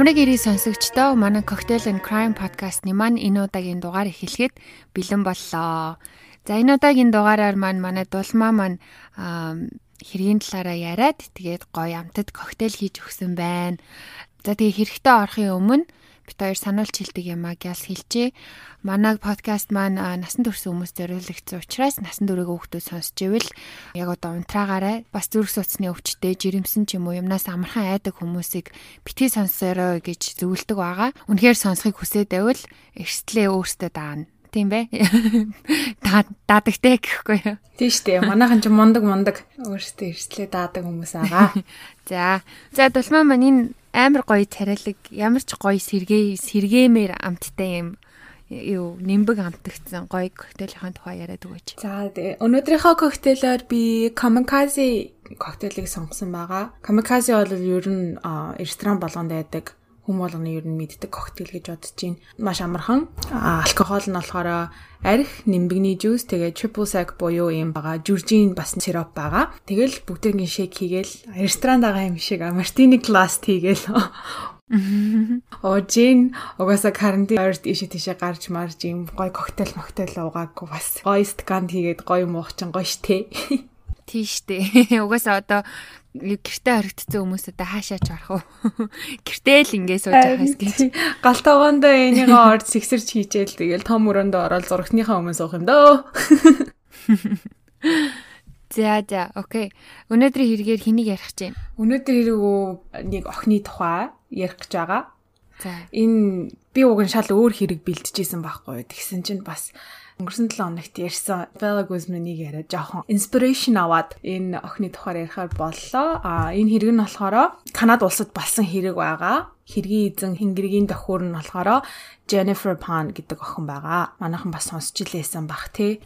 Амрыг ирээ сонсогчдоо манай Cocktail and Crime podcast-ны маань энэ удаагийн дугаар эхлэхэд бэлэн боллоо. За энэ удаагийн дугаараар маань манай дулмаа маань хэргийн талаараа яриад тэгээд гоё амтад коктейл хийж өгсөн байна. За тэгээ хэрэгтэй орохын өмнө бит хоёр сануулж хэлдэг юм а гяс хэлжээ. Манай подкаст маань насан турш хүмүүс зориулагдсан учраас насан туршийн хүүхдүүд сонсч ивэл яг одоо унтраагаараа бас зүрх судасны өвчтэй жирэмсэн ч юм уу юмнаас амархан айдаг хүмүүсийг битгий сонсороо гэж зөвлөдөг байгаа. Үнэхээр сонсохыг хүсээд байвал эрсдлээ өөртөө даана Тийм бэ. Даадагтай гэхгүй юу? Тийм шүү дээ. Манайхан ч мундаг мундаг өөрсдөө эрслээ даадаг хүмүүс байгаа. За. За дулмаа маань энэ амар гоё царайлаг ямар ч гоё сэргээ сэргэмээр амттай юм юу нимбэг амтагдсан гоё коктейлийн тухай яриад өгөөч. За өнөөдрийнхөө коктейлоор би Kamikaze коктейлийг сонгосон байгаа. Kamikaze бол ер нь ресторан болгонд байдаг хүм болгоны ер нь мэддэг коктейл гэж бодож байна. Маш амархан. Алкогол нь болохоор арх, нимбэгний жуус, тэгээ triple sec буюу юм байгаа. Жүржин бас сироп байгаа. Тэгэл бүгдийн шейк хийгээл ресторанд байгаа юм шиг мартини класс хийгээл Оо жин угаасаа карантин ойрт иши тийшээ гарч марж юм гой коктейл моктейл уугаагүй бас гой стакан хийгээд гой муучин гоё штэ. Тийш штэ. Угаасаа одоо гэртээ харагдсан хүмүүсээ хаашаач орох уу? Гэртээ л ингэ сууж байхаас гэж. Галтаагондоо энийгээ орд сэгсэрч хийжээл тэгэл том өрөөндөө ороод зурагтныхаа өмнө суух юм дөө. За за окей. Өнөөдрийн хэрэгээр хэнийг ярих гэж байна? Өнөөдөр хэрэгөө нэг охины тухай ярих гэж байгаа. За. Энэ би уг нь шал өөр хэрэг бэлтжижсэн байхгүй. Тэгсэн чинь бас Өнгөрсөн 7 хоногт ярьсан Bella Guzman-ыг яриад жоохон inspiration аваад энэ охины тухаар ярихаар боллоо. А энэ хэрэг нь болохоор Канад улсад болсон хэрэг байгаа хэргийн эзэн Хингэргийн дохиур нь болохоор Jennifer Pan гэдэг охин байгаа. Манайхан бас сонсч илээсэн бах тий.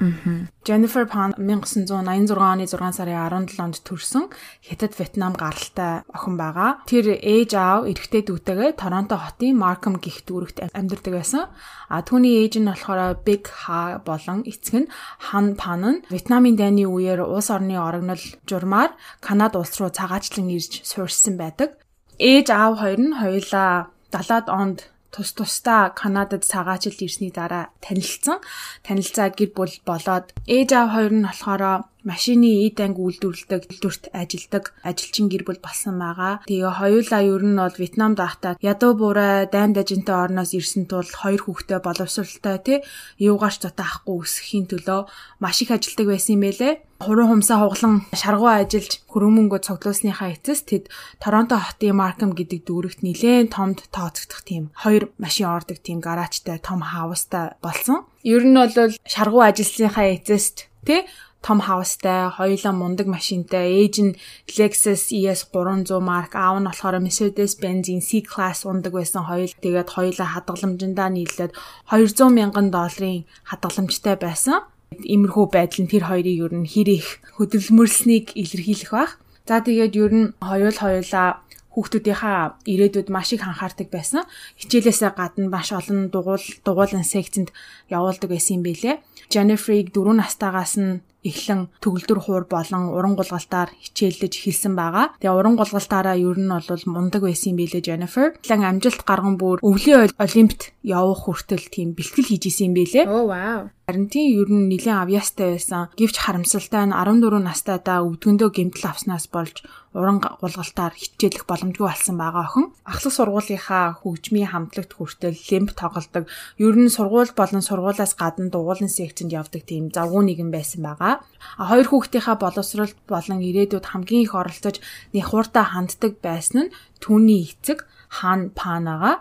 Jennifer Pan 1986 оны 6 сарын 17-нд төрсэн Хятад Вьетнам гаралтай охин байгаа. Тэр ээж аав эрэгтэй дүүтэйгээ Торонто хотын Markham гих дүүрэгт амьдардаг байсан. А түүний ээж нь болохоор Big Ha болон эцэг нь Han Pan нь Вьетнамын дайны үеэр улс орны орогнол журмаар Канада улс руу цагаачлан ирж суурьсан байдаг. Ээж аав хоёр нь хоёулаа 70-ад онд тус тусдаа Канадад цагаачлалд ирсний дараа танилцсан. Танилцаа гэр бүл болоод ээж аав хоёр нь болохоор машины эд анги үйлдвэрлэдэг үйлдвэрт ажилдаг ажилчин гэр бүл болсон байгаа. Тэгээ хоёулаа ер нь бол Вьетнамд ахтаа ядуу буурай дайн дажинтай орноос ирсэн тул хоёр хүүхдээ боловсралтай тий юугаарч дутаахгүй өсөхийн төлөө маш их ажилдаг байсан юм байлээ. Хуруу хумсаа хуглан шаргуу ажиллаж хөрөмөнгөө цуглуулсныхаа эцэс тэд Торонто хотын Маркам гэдэг дүүрэгт нэлээд томд тооцогдох тийм хоёр машин ордог тийм гаражтай том хаустай болсон. Ер нь бол шаргуу ажилласныхаа эцэст тий том хаустай, хоёулаа мундаг машинтай, ээж нь Lexus ES 300 марк, аав нь болохоор Mercedes-Benz C-Class ундаг байсан хоёул. Тэгээд хоёулаа хадгаламжиндаа нийлээд 200 мянган долларын хадгаламжтай байсан. Иймэрхүү байдал нь тэр хоёрыг ер нь хэр их хөдөлмөрлснийг илэрхийлэх баг. За тэгээд ер нь хоёул хоёулаа хүүхдүүдийнхаа ирээдүйд маш их анхаардаг байсан. Хичээлээсээ гадна маш олон дугуйл дугуулan секцэнд явуулдаг байсан юм билэ. Jennifer-ыг 4 настайгаас нь эхлэн төгөлдөр хуур болон уран гулгалтаар хичээллэж эхэлсэн байгаа. Тэгээ уран гулгалтаараа ер нь бол мундаг байсан юм билээ Jennifer. Лан амжилт гарган бүр өвлийн олимпиад явах хүртэл тийм бэлтгэл хийж исэн юм билээ. Оо вау. Харин тийм ер нь нэлийн авьяастай байсан. Гэвч харамсалтай нь 14 настайдаа өвдгөндөө гэмтэл авснаас болж уран гулгалтаар хичээлэх боломжгүй болсон байгаа охин. Ахлах сургуулийнхаа хөгжмийн хамтлагт хүртэл лемп тоглодог. Ер нь сургууль болон сургуулаас гадна дугуулын секцэнд явдаг тийм завгүй нэгэн байсан байгаа хоёр хүүхдийнхаа боловсролт болон ирээдүйд хамгийн их оролцож нихууртаа ханддаг байсан нь түүний эцэг хаан панагаа.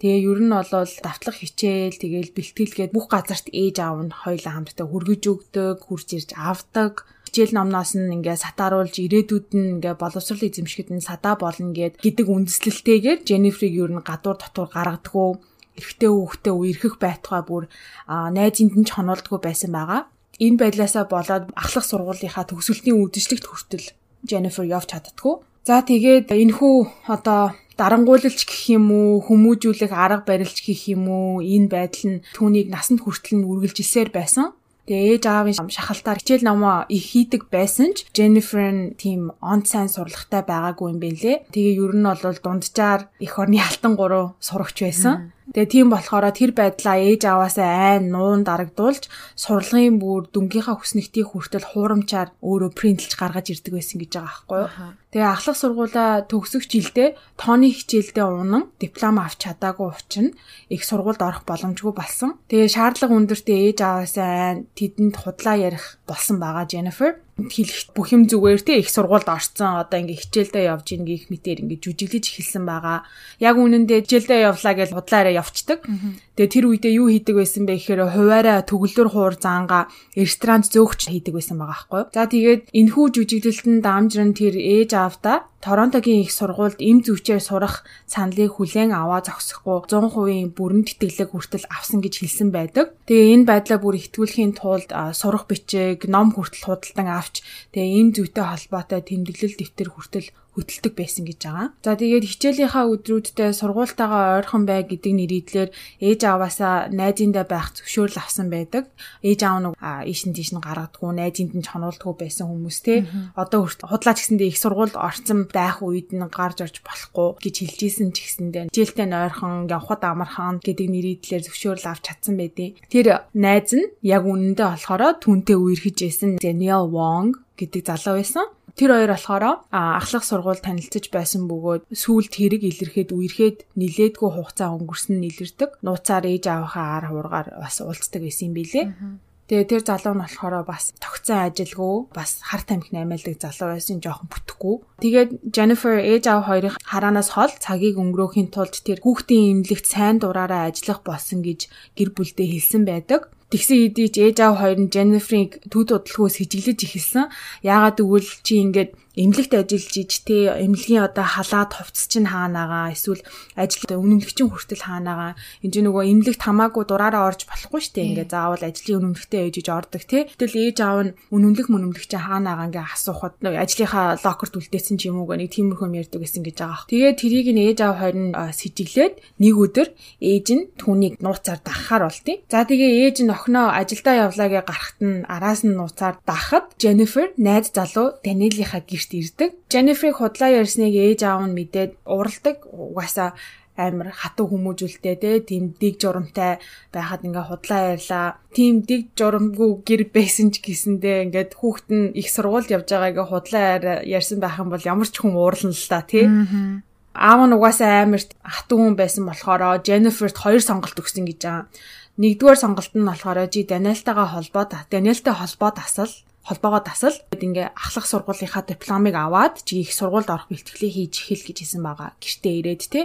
Тэгээ ер нь бол давтлах хичээл тэгээл бэлтгэлгээд бүх газарт ээж аав нь хоёулаа хамтдаа хүргэж өгдөг, хурж ирж авдаг. Хичээл номноос нь ингээ сатааруулж ирээдүйд нь ингээ боловсрол эзэмшгэд нь садаа болно гэд гэдэг үндэслэлтэйгээр Jennifer-ийг ер нь гадуур дотор гаргадаггүй эрэгтэй хүүхдээ үерхэх байтугай бүр найзынд нь ч хонолдгүй байсан байгаа. Энэ байдлаасаа болоод ахлах сургуулийнхаа төгсөлтийн үдшилтэд хүртэл Jennifer явж чаддгүй. За тэгээд энэхүү одоо дарангуйлалч гэх юм уу хүмүүжүүлэх арга барилч гэх юм уу энэ байдал нь түүнийг насанд хүртэл нь үргэлжилсээр байсан. Тэгээ ээж аавын шахалтаар хичээл номоо их хийдэг байсан ч Jennifer нь тийм онц сайн сурлагатай байгаагүй юм бэлээ. Тэгээ ер нь бол дунджаар эх орны алтан гурав сурагч байсан. Тэгээ тийм болохоор тэр байдлаа ээж аваасаа айн нуун дарагдуулж сурлагын бүр дүнгийнхаа хүснэгтийг хүртэл хуурамчаар өөрөө принтлж гаргаж ирдэг байсан гэж байгаа байхгүй юу. Тэгээ ахлах сургуулаа төгсөх жилдээ тооны хичээлдээ унан диплом авч чадаагүй учраас их сургуульд орох боломжгүй болсон. Тэгээ шаардлага өндөртэй ээж аваасаа айн тэдэнд худлаа ярих болсон байгаа Jennifer хэлэх бүх юм зүгээр те их сургуульд орцсон одоо ингээ хичээлдээ явж ийн гих мэтэр ингээ жүжиглэж эхэлсэн байгаа. Яг үнэндээ хичээлдээ явлаа гэж худлаараа явцдаг. Тэгээ тэр үедээ юу хийдэг байсан бэ гэхээр хуваараа төгөлдөр хуур заанга ресторанд зөөгч хийдэг байсан байгаа байхгүй. За тэгээд энэхүү жүжиглэлтэн дамжран тэр ээж аавда Торонтогийн их сургуульд эм зүвчээр сурах саналыг хүлээн аваа зогсохгүй 100% бүрэн тэтгэлэг хүртэл авсан гэж хэлсэн байдаг. Тэгээ энэ байдлаа бүр ихтгүүлэхийн тулд сурах бичиг, ном хүртэл худалдан авч тэгээ эм зүвтэй холбоотой тэмдэглэл дэвтэр хүртэл хөтэлдэг байсан гэж байгаа. За тэгээд хичээлийнхаа өдрүүддээ сургуультайгаа ойрхон бай гэдэг нэрийдлэр ээж аваасаа найзындаа байх зөвшөөрөл авсан байдаг. Ээж аав нь ийш нь тийш нь гаргадаггүй, найзынд нь чонуулдаггүй байсан хүмүүс те. Одоо худлаач гэсэндээ их сургуульд орсон байх үед нь гарч орж болохгүй гэж хэлжсэн ч гэсэндээ хичээлтэй нь ойрхон явхад амархан гэдэг нэрийдлэр зөвшөөрөл авч чадсан байдیں۔ Тэр найз нь яг үнэндээ болохоор түнтэй үерхэж исэн Daniel Wong гэдэг залуу байсан. Тэр хоёр болохоор ахлах сургууль танилцж байсан бөгөөд сүүлд хэрэг илэрхэд үерхэд нилээдгүй хугацаа өнгөрсөн нь илэрдэг. Нууцаар ээж аавынхаа ар хуургаар бас уулздаг байсан юм билэ. Тэгээ тэр залуу нь болохоор бас тогтсон ажилгүй бас хар тамхи наймаалдаг залуу байсан жоохон бүтэхгүй. Тэгээд Jennifer ээж аав хоёрын хараанаас хол цагийг өнгөрөөхийн тулд тэр хүүхдийн эмнэлэгт сайн дураараа ажиллах болсон гэж гэр бүлдээ хэлсэн байдаг. Тэгсэн хэдий ч ээж аав хоёр нь Jennifer-ыг төд удалгүйс хижиглэж эхэлсэн. Яагаад гэвэл чи ингээд эмнэлэгт ажиллаж иж те эмнэлгийн одоо халаад хувцс чинь хаанаага эсвэл ажил үнэмлэгчин хүртэл хаанаага энэ ч нөгөө эмнэлэгт хамаагүй дураараа орж болохгүй штэ ингээ заавал ажлын үнэмлэгтээ ээж иж ордог те тэгэл ээж аав нь үнэмлэг мүнэмлэг чинь хаанаага ингээ асуухад ажлынхаа локерт үлдээсэн ч юм уу нэг тиймэрхүү ярьдаг гэсэн гэж байгаа. Тэгээ тэрийг нь ээж аав хоёр нь сэжиглээд нэг өдөр ээж нь түүнийг нууцаар дахахаар болтыг. За тэгээ ээж нь охиноо ажилдаа явлаа гэж гарахт нь араас нь нууцаар дахад Jennifer найз залуу гэр гэрт ирдэг. Jennifer-ыг худлаа ярьсныг ээж аав нь мэдээд уралдаг. Угаасаа амар хатуу хүмүүжүүлтэй те тийм дэг журамтай байхад ингээ худлаа ярьлаа. Тийм дэг журамгүй гэр байсан ч гэсэндээ ингээд хүүхэд нь их сургуульд явж байгаагаа худлаа ярьсан байх юм бол ямар ч хүн уурлана л та тий. Аав нь угаасаа амар хатуу хүн байсан болохоор Jennifer-т хоёр сонголт өгсөн гэж байгаа. Нэгдүгээр сонголт нь болохоор жи Даниэлтайгаа холбоо та. Даниэлтай холбоо тасал холбоогоо дасал ингээ ахлах сургуулийнхаа дипломыг аваад чи их сургуульд орох бэлтгэлээ хийж эхэл гэж хэлсэн байгаа. Гэртээ ирээд те.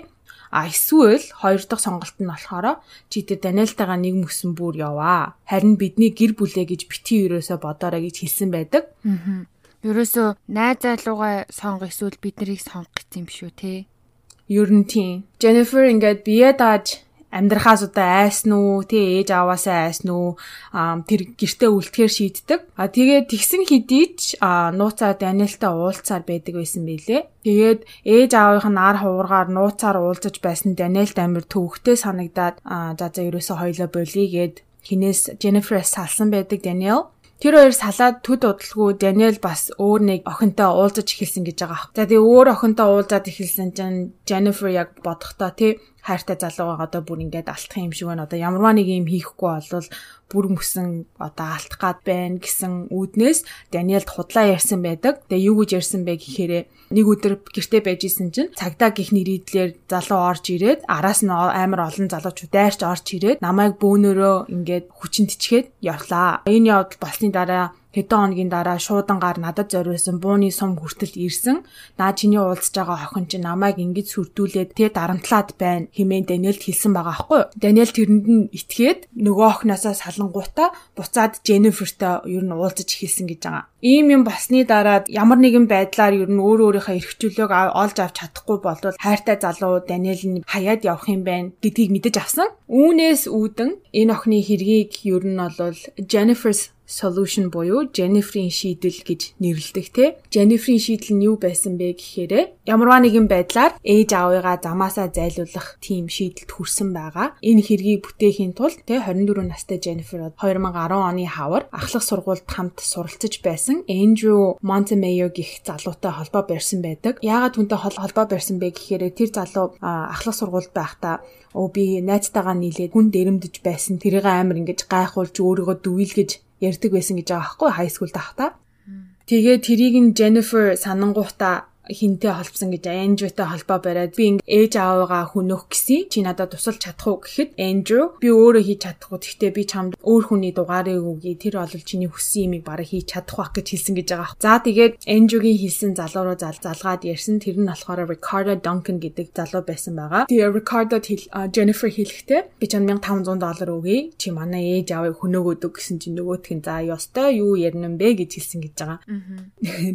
А эсвэл хоёр дахь сонголт нь болохоор чи тэр Даниэлтайгаа нэг мөсөн бүр яваа. Харин бидний гэр бүлээ гэж бити ерөөсө бодоорой гэж хэлсэн байдаг. Аа. Ерөөсө найз залуугаа сонго эсвэл бид нарыг сонгох гэсэн юм шүү те. Ер нь тийм. Jennifer ингээд бие дааж амьдрахаас удаа айсан уу? Тий ээж аваасаа айсан уу? Тэр гэртээ үлдэхээр шийддэг. А тэгээд тэгсэн хэдий ч нууцаар Даниэлтай уулзаар байдаг байсан байлээ. Тэгээд ээж аавынх нь ар хуургаар нууцаар уулзаж байсан Даниэлт амир төвөгтэй санагдаад за за ерөөсө хоёлоо болигээд хинээс Jennifer-с салсан байдаг Daniel. Тэр хоёр салаад төд удалгүй Даниэл бас өөр нэг охинтой уулзаж эхэлсэн гэж байгаа. За тэгээ өөр охинтой уулзаад эхэлсэн чинь Jennifer яг бодохдоо тий хайртай залуу байгаа одоо бүр ингээд алтах юм шиг байна. Одоо ямарваа нэг юм хийхгүй болвол бүр мөсөн одоо алдах гад байна гэсэн үүднээс Даниэлд худлаа ярьсан байдаг. Тэгээ юу гэж ярьсан бэ гэхээр нэг өдөр гэртээ байж исэн чинь цагдаа гих нэрийдлэр залуу орж ирээд араас нь амар олон залуучууд дайрч орж ирээд намайг бөөнөрөө ингээд хүчинтчгээд явлаа. Энэ явдал болсны дараа хэдэн хоногийн дараа шуудангаар надад зориулсан бууны сум хүртэл ирсэн. Наа чиний уулзж байгаа охин чинь намайг ингэж сүрдүүлээд тэ дарамтлаад байна хэмээн Даниэлд хэлсэн байгаа аахгүй юу? Даниэл тэрэнд нь итгээд нөгөө охиноосоо салангуудаа буцаад Дженнифертэй ер нь уулзаж эхэлсэн гэж байгаа. Ийм юм басны дараа ямар нэгэн байдлаар ер нь өөр өөрийнхөө эрхчлөлөг олж авч чадахгүй бол хайртай залуу Даниэл нь хаяад явах юм байна гэдгийг мэдэж авсан. Үүнээс үүдэн энэ охины хэргийг ер нь бол Jennifer's solution буюу Jennifer-ийн шийдэл гэж нэрлэдэг те. Jennifer-ийн шийдэл нь юу байсан бэ гэхээр ямарваа нэгэн байдлаар ээж аавыгаа замаасаа зайлуулах тийм шийдэлд хүрсэн байгаа. Энэ хэргийг бүтээхийн тулд те 24 настай Jennifer 2010 оны хавар ахлах сургуульд хамт суралцж байсан Andrew Montemayor гэх залуутай холбоо барьсан байдаг. Яагаад түүнтэй холбоо барьсан бэ гэхээр тэр залуу ахлах сургуульд байхдаа өө би найзтайгаа нийлээд хүн дэрэмдэж байсан. Тэрийг амар ингэж гайхуулж өөрийгөө дүвилгэж ярьдаг байсан гэж байгаа байхгүй хай скул тахта. Тэгээ тэрийг нь Jennifer санангуйта хинтээ холбсон гэж Эндрютэй холбоо бариад би ингэ ээж аавыгаа хүнөх гэсэн чи надад тусалж чадах уу гэхэд Эндрю би өөрөө хийж чадахгүй гэхдээ би чамд өөр хүний дугаарыг өгье тэр бол чиний хүссэн юмыг бараг хийж чадах байх гэж хэлсэн гэж байгаа. За тэгээд Эндрюгийн хэлсэн залуу руу залгаад ярьсан тэр нь болохоор Ricardo Duncan гэдэг залуу байсан байгаа. Тэгээ Ricardo Jennifer хэлэхдээ би чамд 1500 доллар өгье чи манай ээж аавыг хөнөөгөөдөг гэсэн чинь нөгөөтх нь за ёстой юу ярина бэ гэж хэлсэн гэж байгаа.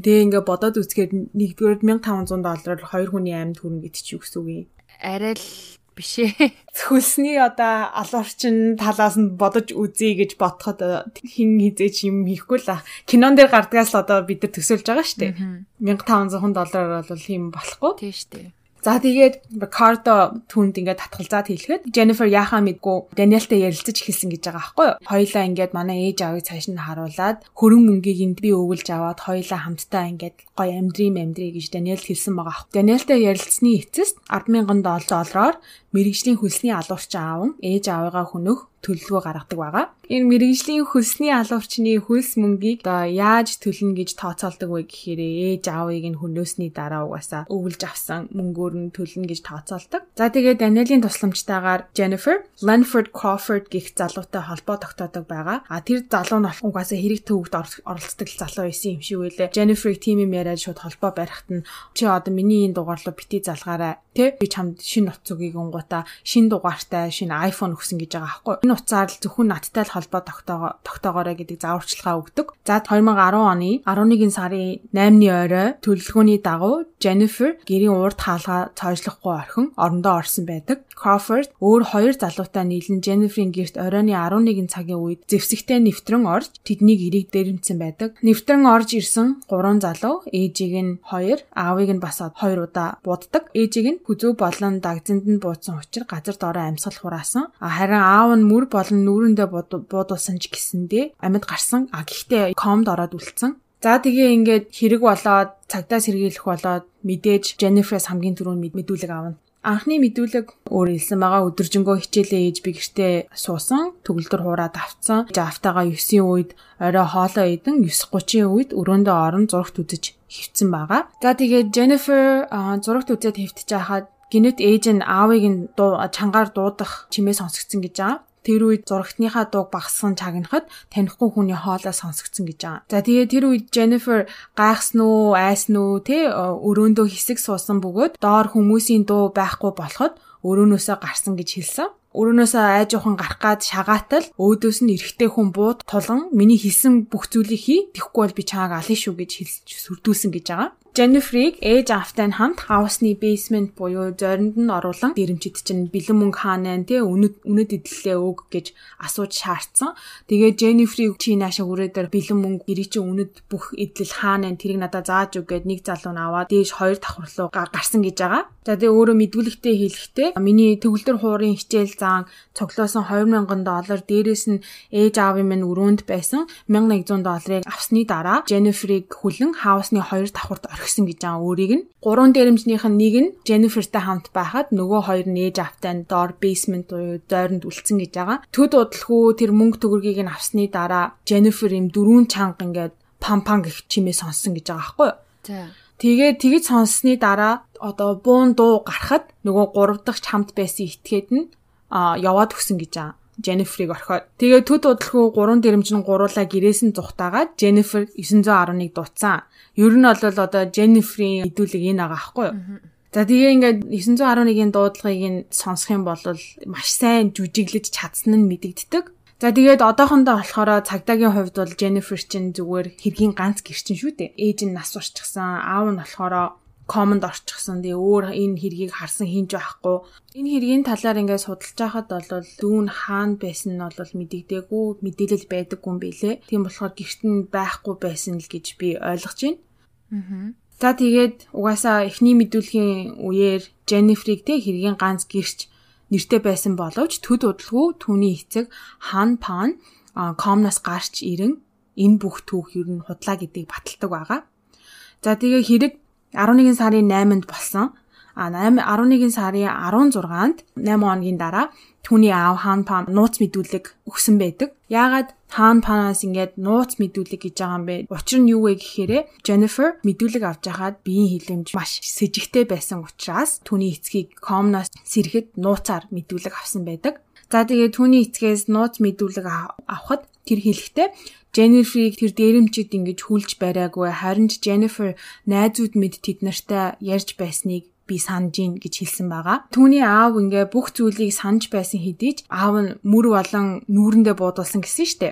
Тэгээ ингээ бодоод үзгээд нэгдүгээр 1500 доллараар хоёр хүний амьд хүрнэ гэдэг чи юу гэсэн үг юм? Арай л биш ээ. Хөлсний одоо алуурчин талаас нь бодож үзье гэж бодоход хин хизээч юм хийхгүй л кинон дээр гардгаас л одоо бид нар төсөөлж байгаа шүү дээ. 1500 доллараар бол юм болохгүй. Тийм шүү дээ. За тэгээд Ricardo түнд ингээд татгалзаад хэлэхэд Jennifer яхаа мэдгүй Danielтэй ярилцаж эхэлсэн гэж байгаа байхгүй юу? Хоёлаа ингээд манай ээж аавыг цааш нь харуулад хөрөнгө мөнгийг энд би өвөлж аваад хоёлаа хамтдаа ингээд гоё амьдрий амьдрий гэж Daniel хэлсэн байгаа. Danielтэй ярилцсны эцэст 100000 доллараар мэрэгжлийн хөлсний алуурчин аав нь ээж аавыгаа хөнөх төлөлгөө гаргадаг байгаа. Энэ мэрэгжлийн хөлсний алуурчны хөлс мөнгийг одоо яаж төлнө гэж тооцоолдог вэ гэхээр ээж аавыг нь хөнөөсний дараа угаасаа өвлж авсан мөнгөөр нь төлнө гэж тооцоолдог. За тэгээд Даниэлийн тусламжтайгаар Jennifer Lanford Crawford гэх залуутай холбоо тогтоодог байгаа. А тэр залуу нь угаасаа хэрэг төвөгт оролцдог залуу байсан юм шиг байлээ. Jennifer-ийг тийм юм яриад шууд холбоо барихт нь чи одоо миний энэ дугаарлуу бити залгаарай. Тэ би чамд шинэ утсуугийг онгуудаа шинэ дугаартай шинэ iPhone өгсөн гэж байгаа аахгүй. Энэ утсаар л зөвхөн надтай л холбоо тогтоогоорой гэдэг зааварчилгаа өгдөг. За 2010 оны 11 сарын 8-ны орой төлөвлөгөөний дагуу Jennifer гэрийн урд хаалгаа цоожлохгүй орхин орондоо орсон байдаг. Crawford өөр хоёр залуутай нийлэн Jennifer-ийн гэрт оройны 11 цагийн үед зэвсэгтэй нэвтрэн орж тэднийг эрийг дээрэмдсэн байдаг. Нэвтрэн орж ирсэн гурван залуу ээжийг нь хоёр, аавыг нь бас хоёр удаа буддаг. Ээжийг нь хүзүү болон дагзанд нь буудсан учраас газар доороо амьсгал хураасан. Харин аав нь мөр болон нүүрэндээ буудуулсан ч гэсэндээ амьд гарсан. А гэхдээ комд ороод үлдсэн. За тэгээ ингээд хэрэг болоод цагдаа сэргийлэх болоод мэдээж Jennifer-с хамгийн түрүүнд мэдүүлэг авна. Анхны мэдүүлэг өөр хэлсэн байгаа өдөржингөө хичээлээ ээж би гэртээ суусан, төгөлдөр хуураад авцсан. Автагаа 9-ийн үед орой хоолоо идэн 9:30-ийн үед өрөөндөө орон зурагт үзэж хөвцөн байгаа. За тэгээд Jennifer зурагт үзээд хөвтөж байхад гинэт ээж нь аавыг нь чангаар дуудах чимээ сонсгдсон гэж байгаа. Тэр үед зурагтныхаа дууг багасган чагнахад танихгүй хүний хоолой сонсогдсон гэж байгаа. За тэгээ тэр үед Jennifer гайхсан уу, айсан уу, тэ өрөөндөө хэсэг суусан бөгөөд доор хүмүүсийн дуу байхгүй болоход өрөөнөөсөө гарсан гэж хэлсэн өрөөнөөсөө айж ухаан гарах гад шагаатал өөдөөс нь эрэхтэй хүн бууд тулган миний хийсэн бүх зүйлийг хий тэхгүй бол би чааг алын шүү гэж хэлж сүрдүүлсэн гэж байгаа. Jennifer-ийг ээж автаа нь хамт хаусны basement буюу зоринд нь оруулан дэрэмчид чинь бэлэн мөнгө хаанаа тий үнэт үнэт идэллээ өг гэж асууж шаардсан. Тэгээ Jennifer-ийг чи нааша хүрээдэр бэлэн мөнгө гэрээ чи үнэт бүх идэл хаанаа тэрийг надад зааж өг гэд нэг залуу нь аваад дээш хоёр давхар руу гарсан гэж байгаа. За тэгээ өөрөө мэдүүлэгтээ хэлэхдээ миний төгөлдөр хуурын хичээл зан цоглоосон 2000 доллар дээрээс нь ээж аавын минь өрөөнд байсан 1100 долларыг авсны дараа Jennifer-ийг хүлэн хаусны хоёр давхарт орхисон гэж байгаа өөрийг нь. Гурван дээрэмжнийх нь нэг нь Jennifer-тай хамт байхад нөгөө хоёр нь ээж автаа нь доор basement буюу дойронд үлдсэн гэж байгаа. Төд удалгүй тэр мөнгө төгрөгийг нь авсны дараа Jennifer им дөрвөн чанга ингээд пам пам гэх чимээ сонссон гэж байгаа байхгүй юу? За. Тэгээд тэгж сонссны дараа одоо буун дуу гарахад нөгөө гурав дахь хамт байсан этгээд нь яваад өгсөн гэж байгаа. Jennifer-ыг орхиод. Тэгээ төд удалгүй гурван дэрэмжин гуруулаа гэрээс нь зүхтаагаад Jennifer 911 дутсан. Ер нь бол одоо Jennifer-ийн хэдүүлэг энэ байгаа аахгүй юу? За тэгээ ингээд 911-ийн дуудлагыг нь сонсох юм бол маш сайн жүжиглэж чадсан нь мэдэгддэг. За тэгээд одоохондоо болохоор цагдаагийн хувьд бол Jennifer чинь зүгээр хэргийн ганц гэрчин шүү дээ. Ээж нь нас урчихсан, аав нь болохоор комонд орчихсон. Тэгээ өөр энэ хэргийг харсан хинж байхгүй. Энэ хэргийн талаар ингээд судалж байхад бол дүүн хаана байсан нь бол мэдэгдээгүй, мэдээлэл байдаггүй юм билэ. Тийм болохоор гэрт нь байхгүй байсан л гэж би ойлгож байна. Аа. За тэгээд угаасаа эхний мэдүүлгийн үеэр Jennifer-ийг те хэргийн ганц гэрч нэртэй байсан боловч төд удалгүй түүний эцэг Хан Пан комноос гарч ирэн энэ бүх түүх ер нь худлаа гэдгийг баталдаг байгаа. За тэгээ хэрэг 11 сарын 8-нд болсон. А 8 11 сарын 16-нд 8 хоногийн дараа түүний аав Хан Пан нууц мэдүүлэг өгсөн байдаг. Яагаад Хан Панаас ингээд нууц мэдүүлэг гэж байгаа юм бэ? Учир нь юу вэ гэхээр Jennifer мэдүүлэг авч байхад биеийн хилэмж маш сэжигтэй байсан учраас түүний эцгийг комноос сэрхэд нууцаар мэдүүлэг авсан байдаг. За тэгээ түүний эцгээс нууц мэдүүлэг авахад тэр хэлэхдээ Jennifer-ийг тэр дээрэмчид ингэж хүлж бариагүй харин ч Jennifer найзууд мэд тэд нартай ярьж байсныг би санаж ийн гэж хэлсэн байгаа. Түүний аав ингээ бүх зүйлийг санаж байсан хэдий ч аав нь мөр болон нүүрэндээ буудуулсан гэсэн штэ.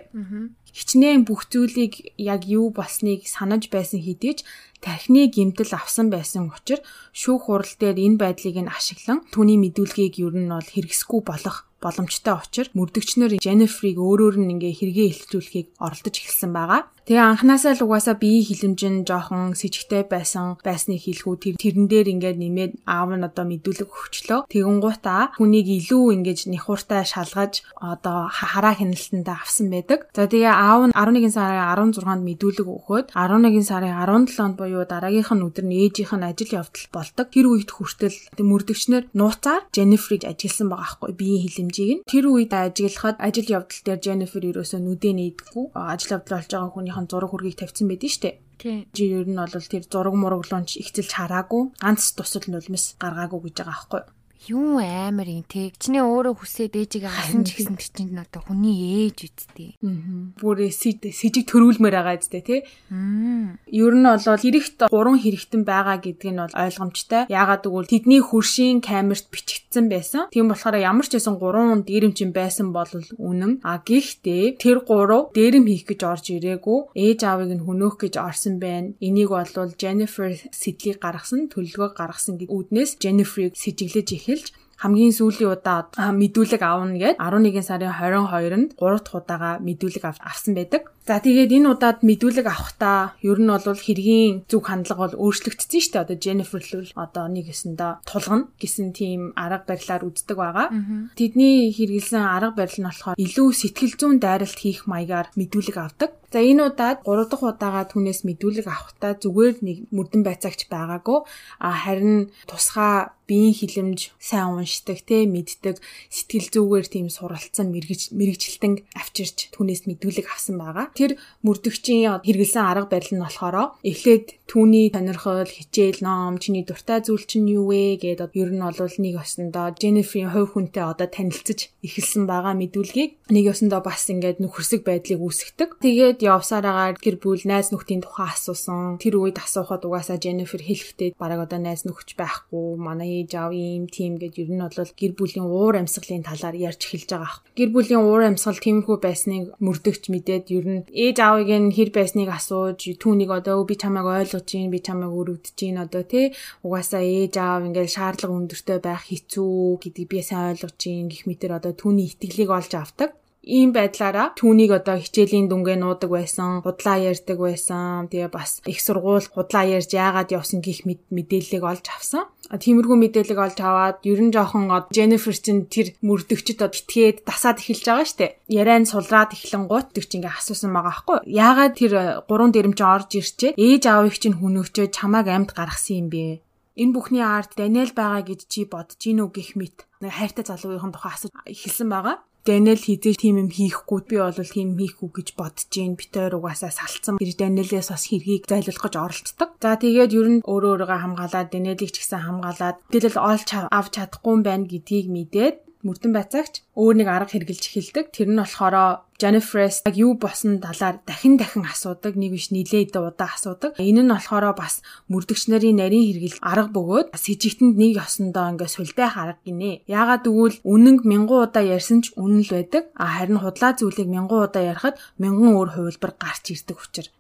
Хичнээн бүх зүйлийг яг юу болсныг санаж байсан хэдий ч тархины гимтэл авсан байсан учраас шүүх хурал дээр энэ байдлыг нь ашиглан түүний мэдүүлгийг ер нь бол хэрэгсэхгүй болох боломжтой учраас мөрдөгчнөр Jennifer-ийг өөрөөр нь ингээ хэрэгээ илчүүлэхийг оролдож эхэлсэн байгаа. Тэгээ анханасаа л угаасаа биеийн хилэмжин жоохон сэжигтэй байсан байсныг хэлэхүү тэр тэрэн дээр ингээд нэмээд аав нь одоо мэдүүлэг өгчлөө. Тэгэн гутаа хүнийг илүү ингэж нихуртай шалгаж одоо хараа хяналтандаа авсан байдаг. За тэгээ аав нь 11 сарын 16-нд мэдүүлэг өгөхөд 11 сарын 17-нд буюу дараагийнх нь өдөр нь ээжийнх нь ажил явдал болдог. Тэр үед хүртэл мөрдөгчнөр нууцаар Jennifer-ийг ажигласан байгаа байхгүй биеийн хилэмжийг нь. Тэр үед ажиглахад ажил явдал дээр Jennifer ерөөсөө нүдээ нээдэггүй. Ажил явдал болж байгаа хүний өөрийнхөө зураг хүргийг тавьсан байдэн штэ. Тийм. Жи ер нь бол тэр зураг мураглуунч ихцэлж хараагүй, ганц тусал нулимс гаргаагүй гэж байгаа байхгүй юу амар юм те. Чиний өөрөө хүсээд ээжигээ хасан ч гэсэн чинь одоо хүний ээж үсттэй. Аа. Бүр сэжиг төрүүлмээр байгаа үсттэй те. Аа. Ер нь бол хэрэгт гурван хэрэгтэн байгаа гэдг нь бол ойлгомжтой. Яагаад гэвэл тэдний хөршийн камерт бичигдсэн байсан. Тийм болохоор ямар ч байсан гурван дээрэмчин байсан бол үнэн. А гэхдээ тэр гурав дээрэм хийх гэж орж ирээгүй. Ээж аавыг нь хөнөөх гэж орсон байна. Энийг бол Jennifer сэтлийг гаргасан, төлөвлөгөө гаргасан гэдэг үүднээс Jennifer-ийг сэжиглэж их эхэлж хамгийн сүүлийн удаа мэдүүлэг аавна гэд 11 сарын 22-нд 3 дахь удаага мэдүүлэг авсан байдаг. За тэгээд энэ удаад мэдүүлэг авахдаа ер нь бол хэргийн зүг хандлага бол өөрчлөгдсөн шүү дээ. Одоо Jennifer л одоо нэг гэсэндээ тулгана гэсэн тийм арга барилаар үздэг байгаа. Тэдний хэрэгэлсэн арга барил нь болохоор илүү сэтгэл зүйн дайралт хийх маягаар мэдүүлэг авдаг. За энэ удаад 3 дахь удаага түүнээс мэдүүлэг авахдаа зүгээр нэг мөрдөн байцаагч байгаагүй а харин тусгай биеийн хилэмж сайн уншдаг те мэддэг сэтгэл зүгээр тийм суралцсан мэрэгж мэрэгжилтэн авчирч түүнээс мэдүүлэг авсан байгаа. Тэр мөрдөгчийн хэрэгэлсэн арга барил нь болохоор эхлээд түүний сонирхол, хичээл, ном, чиний дуртай зүйл чинь юу вэ гэдэг ер нь бол нэг осондоо Jennifer-ийн хувь хүнтэй одоо танилцж эхэлсэн байгаа мэдүүлгийг нэг осондоо бас ингээд нөхөрсөг байдлыг үүсгдэг. Тэгээд явсараагаар гэр бүл найз нөхдийн тухай асуусан. Тэр үед асуухад угаасаа Jennifer хэлэхдээ бараг одоо найз нөхч байхгүй, манай ээж аав ийм тийм гэж ер нь бол гэр бүлийн уур амьсгалын талаар ярьж эхэлж байгаа. Гэр бүлийн уур амьсгал тиймэрхүү байсныг мөрдөгч мэдээд ер нь ээж аавыг нь хэр байсныг асууж түүнийг одоо би чамайг ойлгож чинь би чамайг өрөвдөж чинь одоо тий угаасаа ээж аав ингээл шаардлага өндөртэй байх хэцүү гэдгийг би сайн ойлгож чинь гих мэтэр одоо түүний итгэлийг олж авдаг ийм байдлаараа түүнийг одоо хичээлийн дүнгээ нуудаг байсан, худлаа ярьдаг байсан. Тэгээ бас их сургууль худлаа ярьж яагаад явсан гих мэдээллийг олж авсан. Тиймэрхүү мэдээлэл олж аваад ер нь жоохон Jennifer чинь тэр мөрдөгчд итгээд дасаад эхэлж байгаа штэ. Яриан сулраад эхлэн гут чи ингээ асуусан байгаа байхгүй. Яагаад тэр гурван дэрэмч орж ирчээ ээж аавыг чинь хүнөөгчөө чамааг амьд гаргасан юм бэ? Энэ бүхний арт Даниэл байгаа гэж чи бодож гинүү гих мэт хайртай залуугийн тухай асууж эхэлсэн байгаа. Даниэл хизээ тийм юм хийхгүй би бол тийм хийхгүй гэж бодож гин битээр угаасаа салцсан. Тэр Даниэлээс бас хэргийг зайлуулах гэж оролцдог. За тэгээд ер нь өөрөө өөрийгөө хамгаалаад Даниэлийг ч гэсэн хамгаалаад мэдээлэл олж авч чадахгүй юм байна гэдгийг мэдээд мөрдөн байцаагч өөр нэг арга хэрглэж эхэлдэг. Тэр нь болохоор Jennifer-с яг юу босон талаар дахин дахин асуудаг, нэг биш нилээд удаа асуудаг. Энэ нь болохоор бас мөрдөгч нарын нарийн хэрглэл арга бөгөөд с ижигтэнд нэг ёсондоо ингээ султай арга гинэ. Яагаад гэвэл үнэнг мянган удаа ярьсан ч үнэн л байдаг. А харин худлаа зүйлийг мянган удаа ярихад мянган өөр хувилбар гарч ирдэг учраас.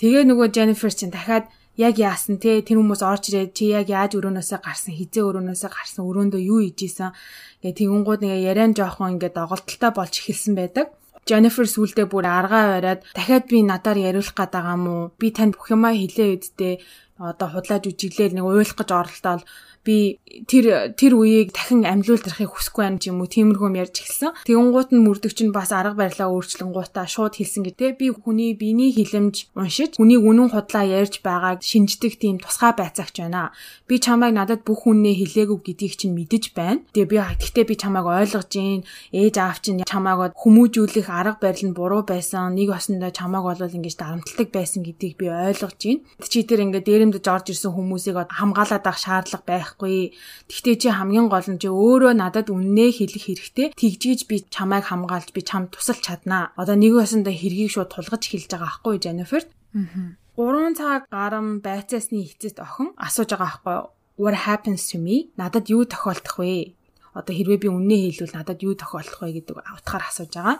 Тэгээ нөгөө Jennifer чинь дахиад яг яасан те? Тэр хүмүүс орж ирээд чи яг яаж өрөөнөөсөө гарсан? Хизээ өрөөнөөсөө гарсан? Өрөөндөө юу ийжсэн гэ тэгэнгүүт ингээ яриан жоохон ингээ доголдолтой болж эхэлсэн байдаг. Jennifer сүулдэ бүр аргаа бариад дахиад би надаар яриулах гээд байгаа мó би танд бүх юмаа хэлээ үдтэй одоо худлааж үжиглээл нэг уйлах гэж оролдоод би тэр тэр үеийг дахин амьлуулахыг хүсэхгүй байна юм уу тиймэрхүү ярьж эхэлсэн. Тэгэнгუут нь мөрдөгч нь бас арга барилаа өөрчлөнгуудаа шууд хэлсэн гэдэг. Би хүний биений хилэмж уншиж хүний үнэн худлаа ярьж байгааг шинждэг тийм тусгай байцаагч байна. Би чамайг надад бүх үннээ хэлээгүй гэдгийг чинь мэдэж байна. Тэгээ би гэхдээ би чамайг ойлгож гин ээж аав чинь чамайг хүмүүжүүлэх арга барил нь буруу байсан. Нэг осондоо чамайг бол ингэж дарамтлагдаг байсан гэдгийг би ойлгож гин. Чи тэр ингээд дээрэмдэж орж ирсэн хүмүүсийг хамгаалаад авах шаардлага байх байхгүй. Тэгтээ чи хамгийн гол нь чи өөрөө надад үннээ хэлэх хэрэгтэй. Тэгжиж би чамайг хамгаалж би чамд тусалж чаднаа. Одоо нэг басанда хэргийг шууд тулгаж хэлж байгаа байхгүй Jennifer. Аа. 3 цаг гарам байцаасны эцэст охин асууж байгаа байхгүй. What happens to me? Надад юу тохиолдох вэ? Одоо хэрвээ би үннээ хэлвэл надад юу тохиолдох вэ гэдэг утгаар асууж байгаа.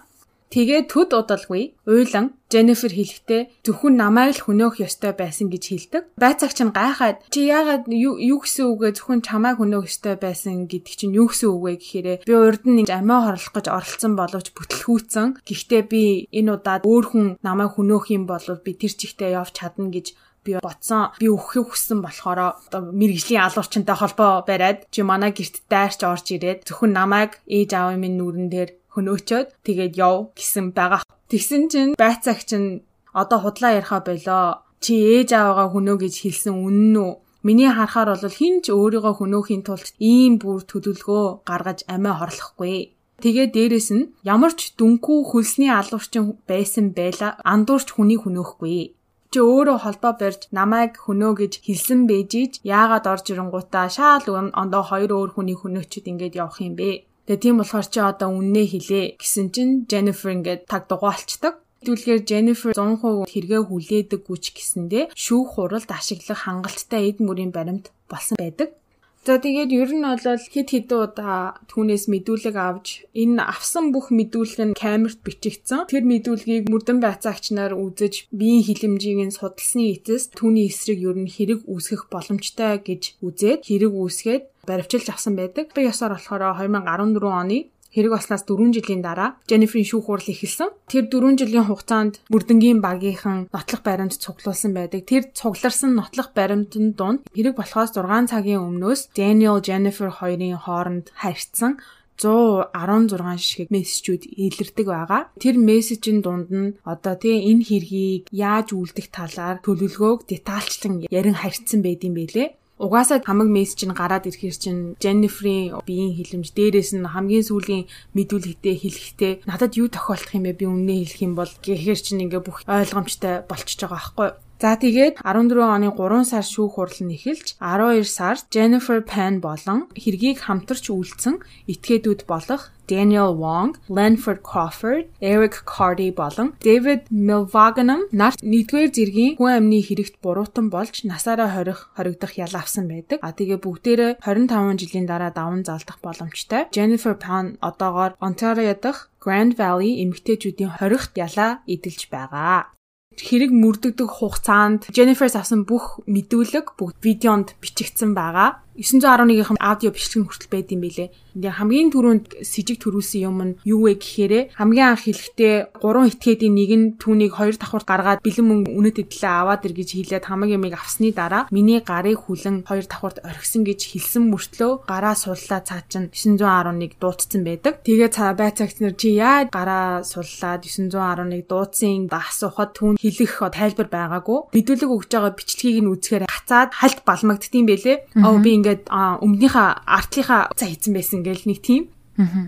Тэгээ төд удалгүй уйлан Jennifer хэлэхдээ зөвхөн намайг л хөнөөх ёстой байсан гэж хэлдэг. Байцаагч нь гайхаад чи яагаад юу гэсэн үгээ зөвхөн чамайг хөнөөх ёстой байсан гэдэг чинь юу гэсэн үг вэ гэхээр би урд нь амиа хорлох гэж оролцсон боловч бүтлгүүцэн. Гэхдээ би энэ удаад өөр хүн намайг хөнөөх юм бол би тэр чигтээ явж чадна гэж би бодсон би өөхийг хүссэн болохоор одоо мэрэгжлийн алуурчтай холбоо бариад чи манай герт дайрч орж ирээд зөвхөн намайг ээж аавын минь нүрэн дээр хөнөөчөөд тэгээд яв гэсэн байгаа. Тэгсэн чинь байцаагч нь одоо худлаа яриха болоо. Чи ээж аваагаа хөнөө гэж хэлсэн үнэн үү? Миний харахаар бол хинч өөрийгөө хөнөөхийн тулд ийм бүр төлөвлөгөө гаргаж амиа хорлохгүй. Тэгээ дээрэс нь ямар ч дүнхүү хөлсний алуурчин байсан байла андуурч хүний хөнөөхгүй чи өөрөө холбоо барьж намайг хөнөө гэж хэлсэн бэжиж яагаад орж ирэнгуудаа шаал ондоо хоёр өөр хүний хөнөөчд ингээд явах юм бэ? Тэгээ тийм болохоор чи одоо үннээ хэлээ гэсэн чинь Jennifer ингээд таг дугаалцдаг. Хэдүүлгээр Jennifer 100% хэрэгээ хүлээдэг гүч гэсэндээ шүүх хуралд ашиглах хангалттай эд мөрийн баримт болсон байдаг. За тэгээд ер нь бол хэд хэдэн удаа түүнээс мэдүүлэг авч энэ авсан бүх мэдүүлэг нь камерт бичигдсэн. Тэр мэдүүлгийг мөрдөн байцаагч нар үзэж биеийн хилэмжийг нь судалсны эцэс түүний эсрэг ер нь хэрэг үүсгэх боломжтой гэж үзээд хэрэг үүсгээд баривчилж авсан байдаг. Би ясаар болохоор 2014 оны Хэрэг болснаас 4 жилийн дараа Jennifer-ийн шүүх хурал эхэлсэн. Тэр 4 жилийн хугацаанд Мөрдөнгийн багийнхан нотлох баримт цуглуулсан байдаг. Тэр цугларсан нотлох баримтын дунд хэрэг болохоос 6 цагийн өмнөөс Daniel Jennifer хоёрын хооронд харьцсан 116 шиг мессежүүд илэрдэг байгаа. Тэр мессежийн дунд нь одоо тий энэ хэргийг яаж үлдэх талаар төлөвлөгөөг детальчлан ярин харьцсан байдсан байлээ. Угаасаа хамаг мессеж нь гараад ирэхэр чинь Jennifer-ийн биеийн хилэмж дээрээс нь хамгийн сүүлийн мэдүүлэгтээ хэлэхдээ надад юу тохиолдох юм бэ би үннээ хэлэх юм бол гэхээр чинь ингээ бүх ойлгомжтой болчихж байгаа байхгүй? За тэгээд 14 оны 3 сар шүүх хурал нь эхэлж 12 сард Jennifer Pan болон хэргийг хамтарч үйлдсэн этгээдүүд болох Daniel Wong, Lanford Crawford, Eric Cardy болон David Milvaganam нарт 1-р зэргийн хүн амны хэрэгт буруутан болж насаараа хорих хоригдох ял авсан байдаг. А тэгээ бүгдээрээ 25 жилийн дараа даван залдах боломжтой. Jennifer Pan одоогоор Ontario дахь Grand Valley эмэгтэйчүүдийн хорихт ялаа эдэлж байгаа хэрэг мөрдөгдөг хугацаанд Jennifer-с авсан бүх мэдүүлэг бүгд видеонд бичигдсэн байгаа. 911-ийн аудио бичлэг хүртэл байд юм билэ. Ингээ хамгийн түрүүнд с ิจ г төрүүлсэн юм нь юу вэ гэхээр хамгийн анх хэлэхдээ гурван этгээдийн нэг нь түүнийг хоёр давхурт гаргаад бэлэн мөнгө үнэт эдлээ аваад ир гэж хэлээд хамаг ямиг авсны дараа миний гарыг хүлэн хоёр давхурт орхисон гэж хэлсэн мөртлөө гараа суллаа цаа чин 911 дуудсан байдаг. Тэгээ цаа байцаагч нар чи яа гараа суллаад 911 дуудсан асуухад түүн хэлэх тайлбар байгаагүй. Мэдүүлэг өгж байгаа бичлэгийг нь үзэхээр гацаад хальт балмагддсан байлээ. Аа би ингээд өмнөхийнхаа артлынхаа цаа хийцэн байсан гэл нэг тийм.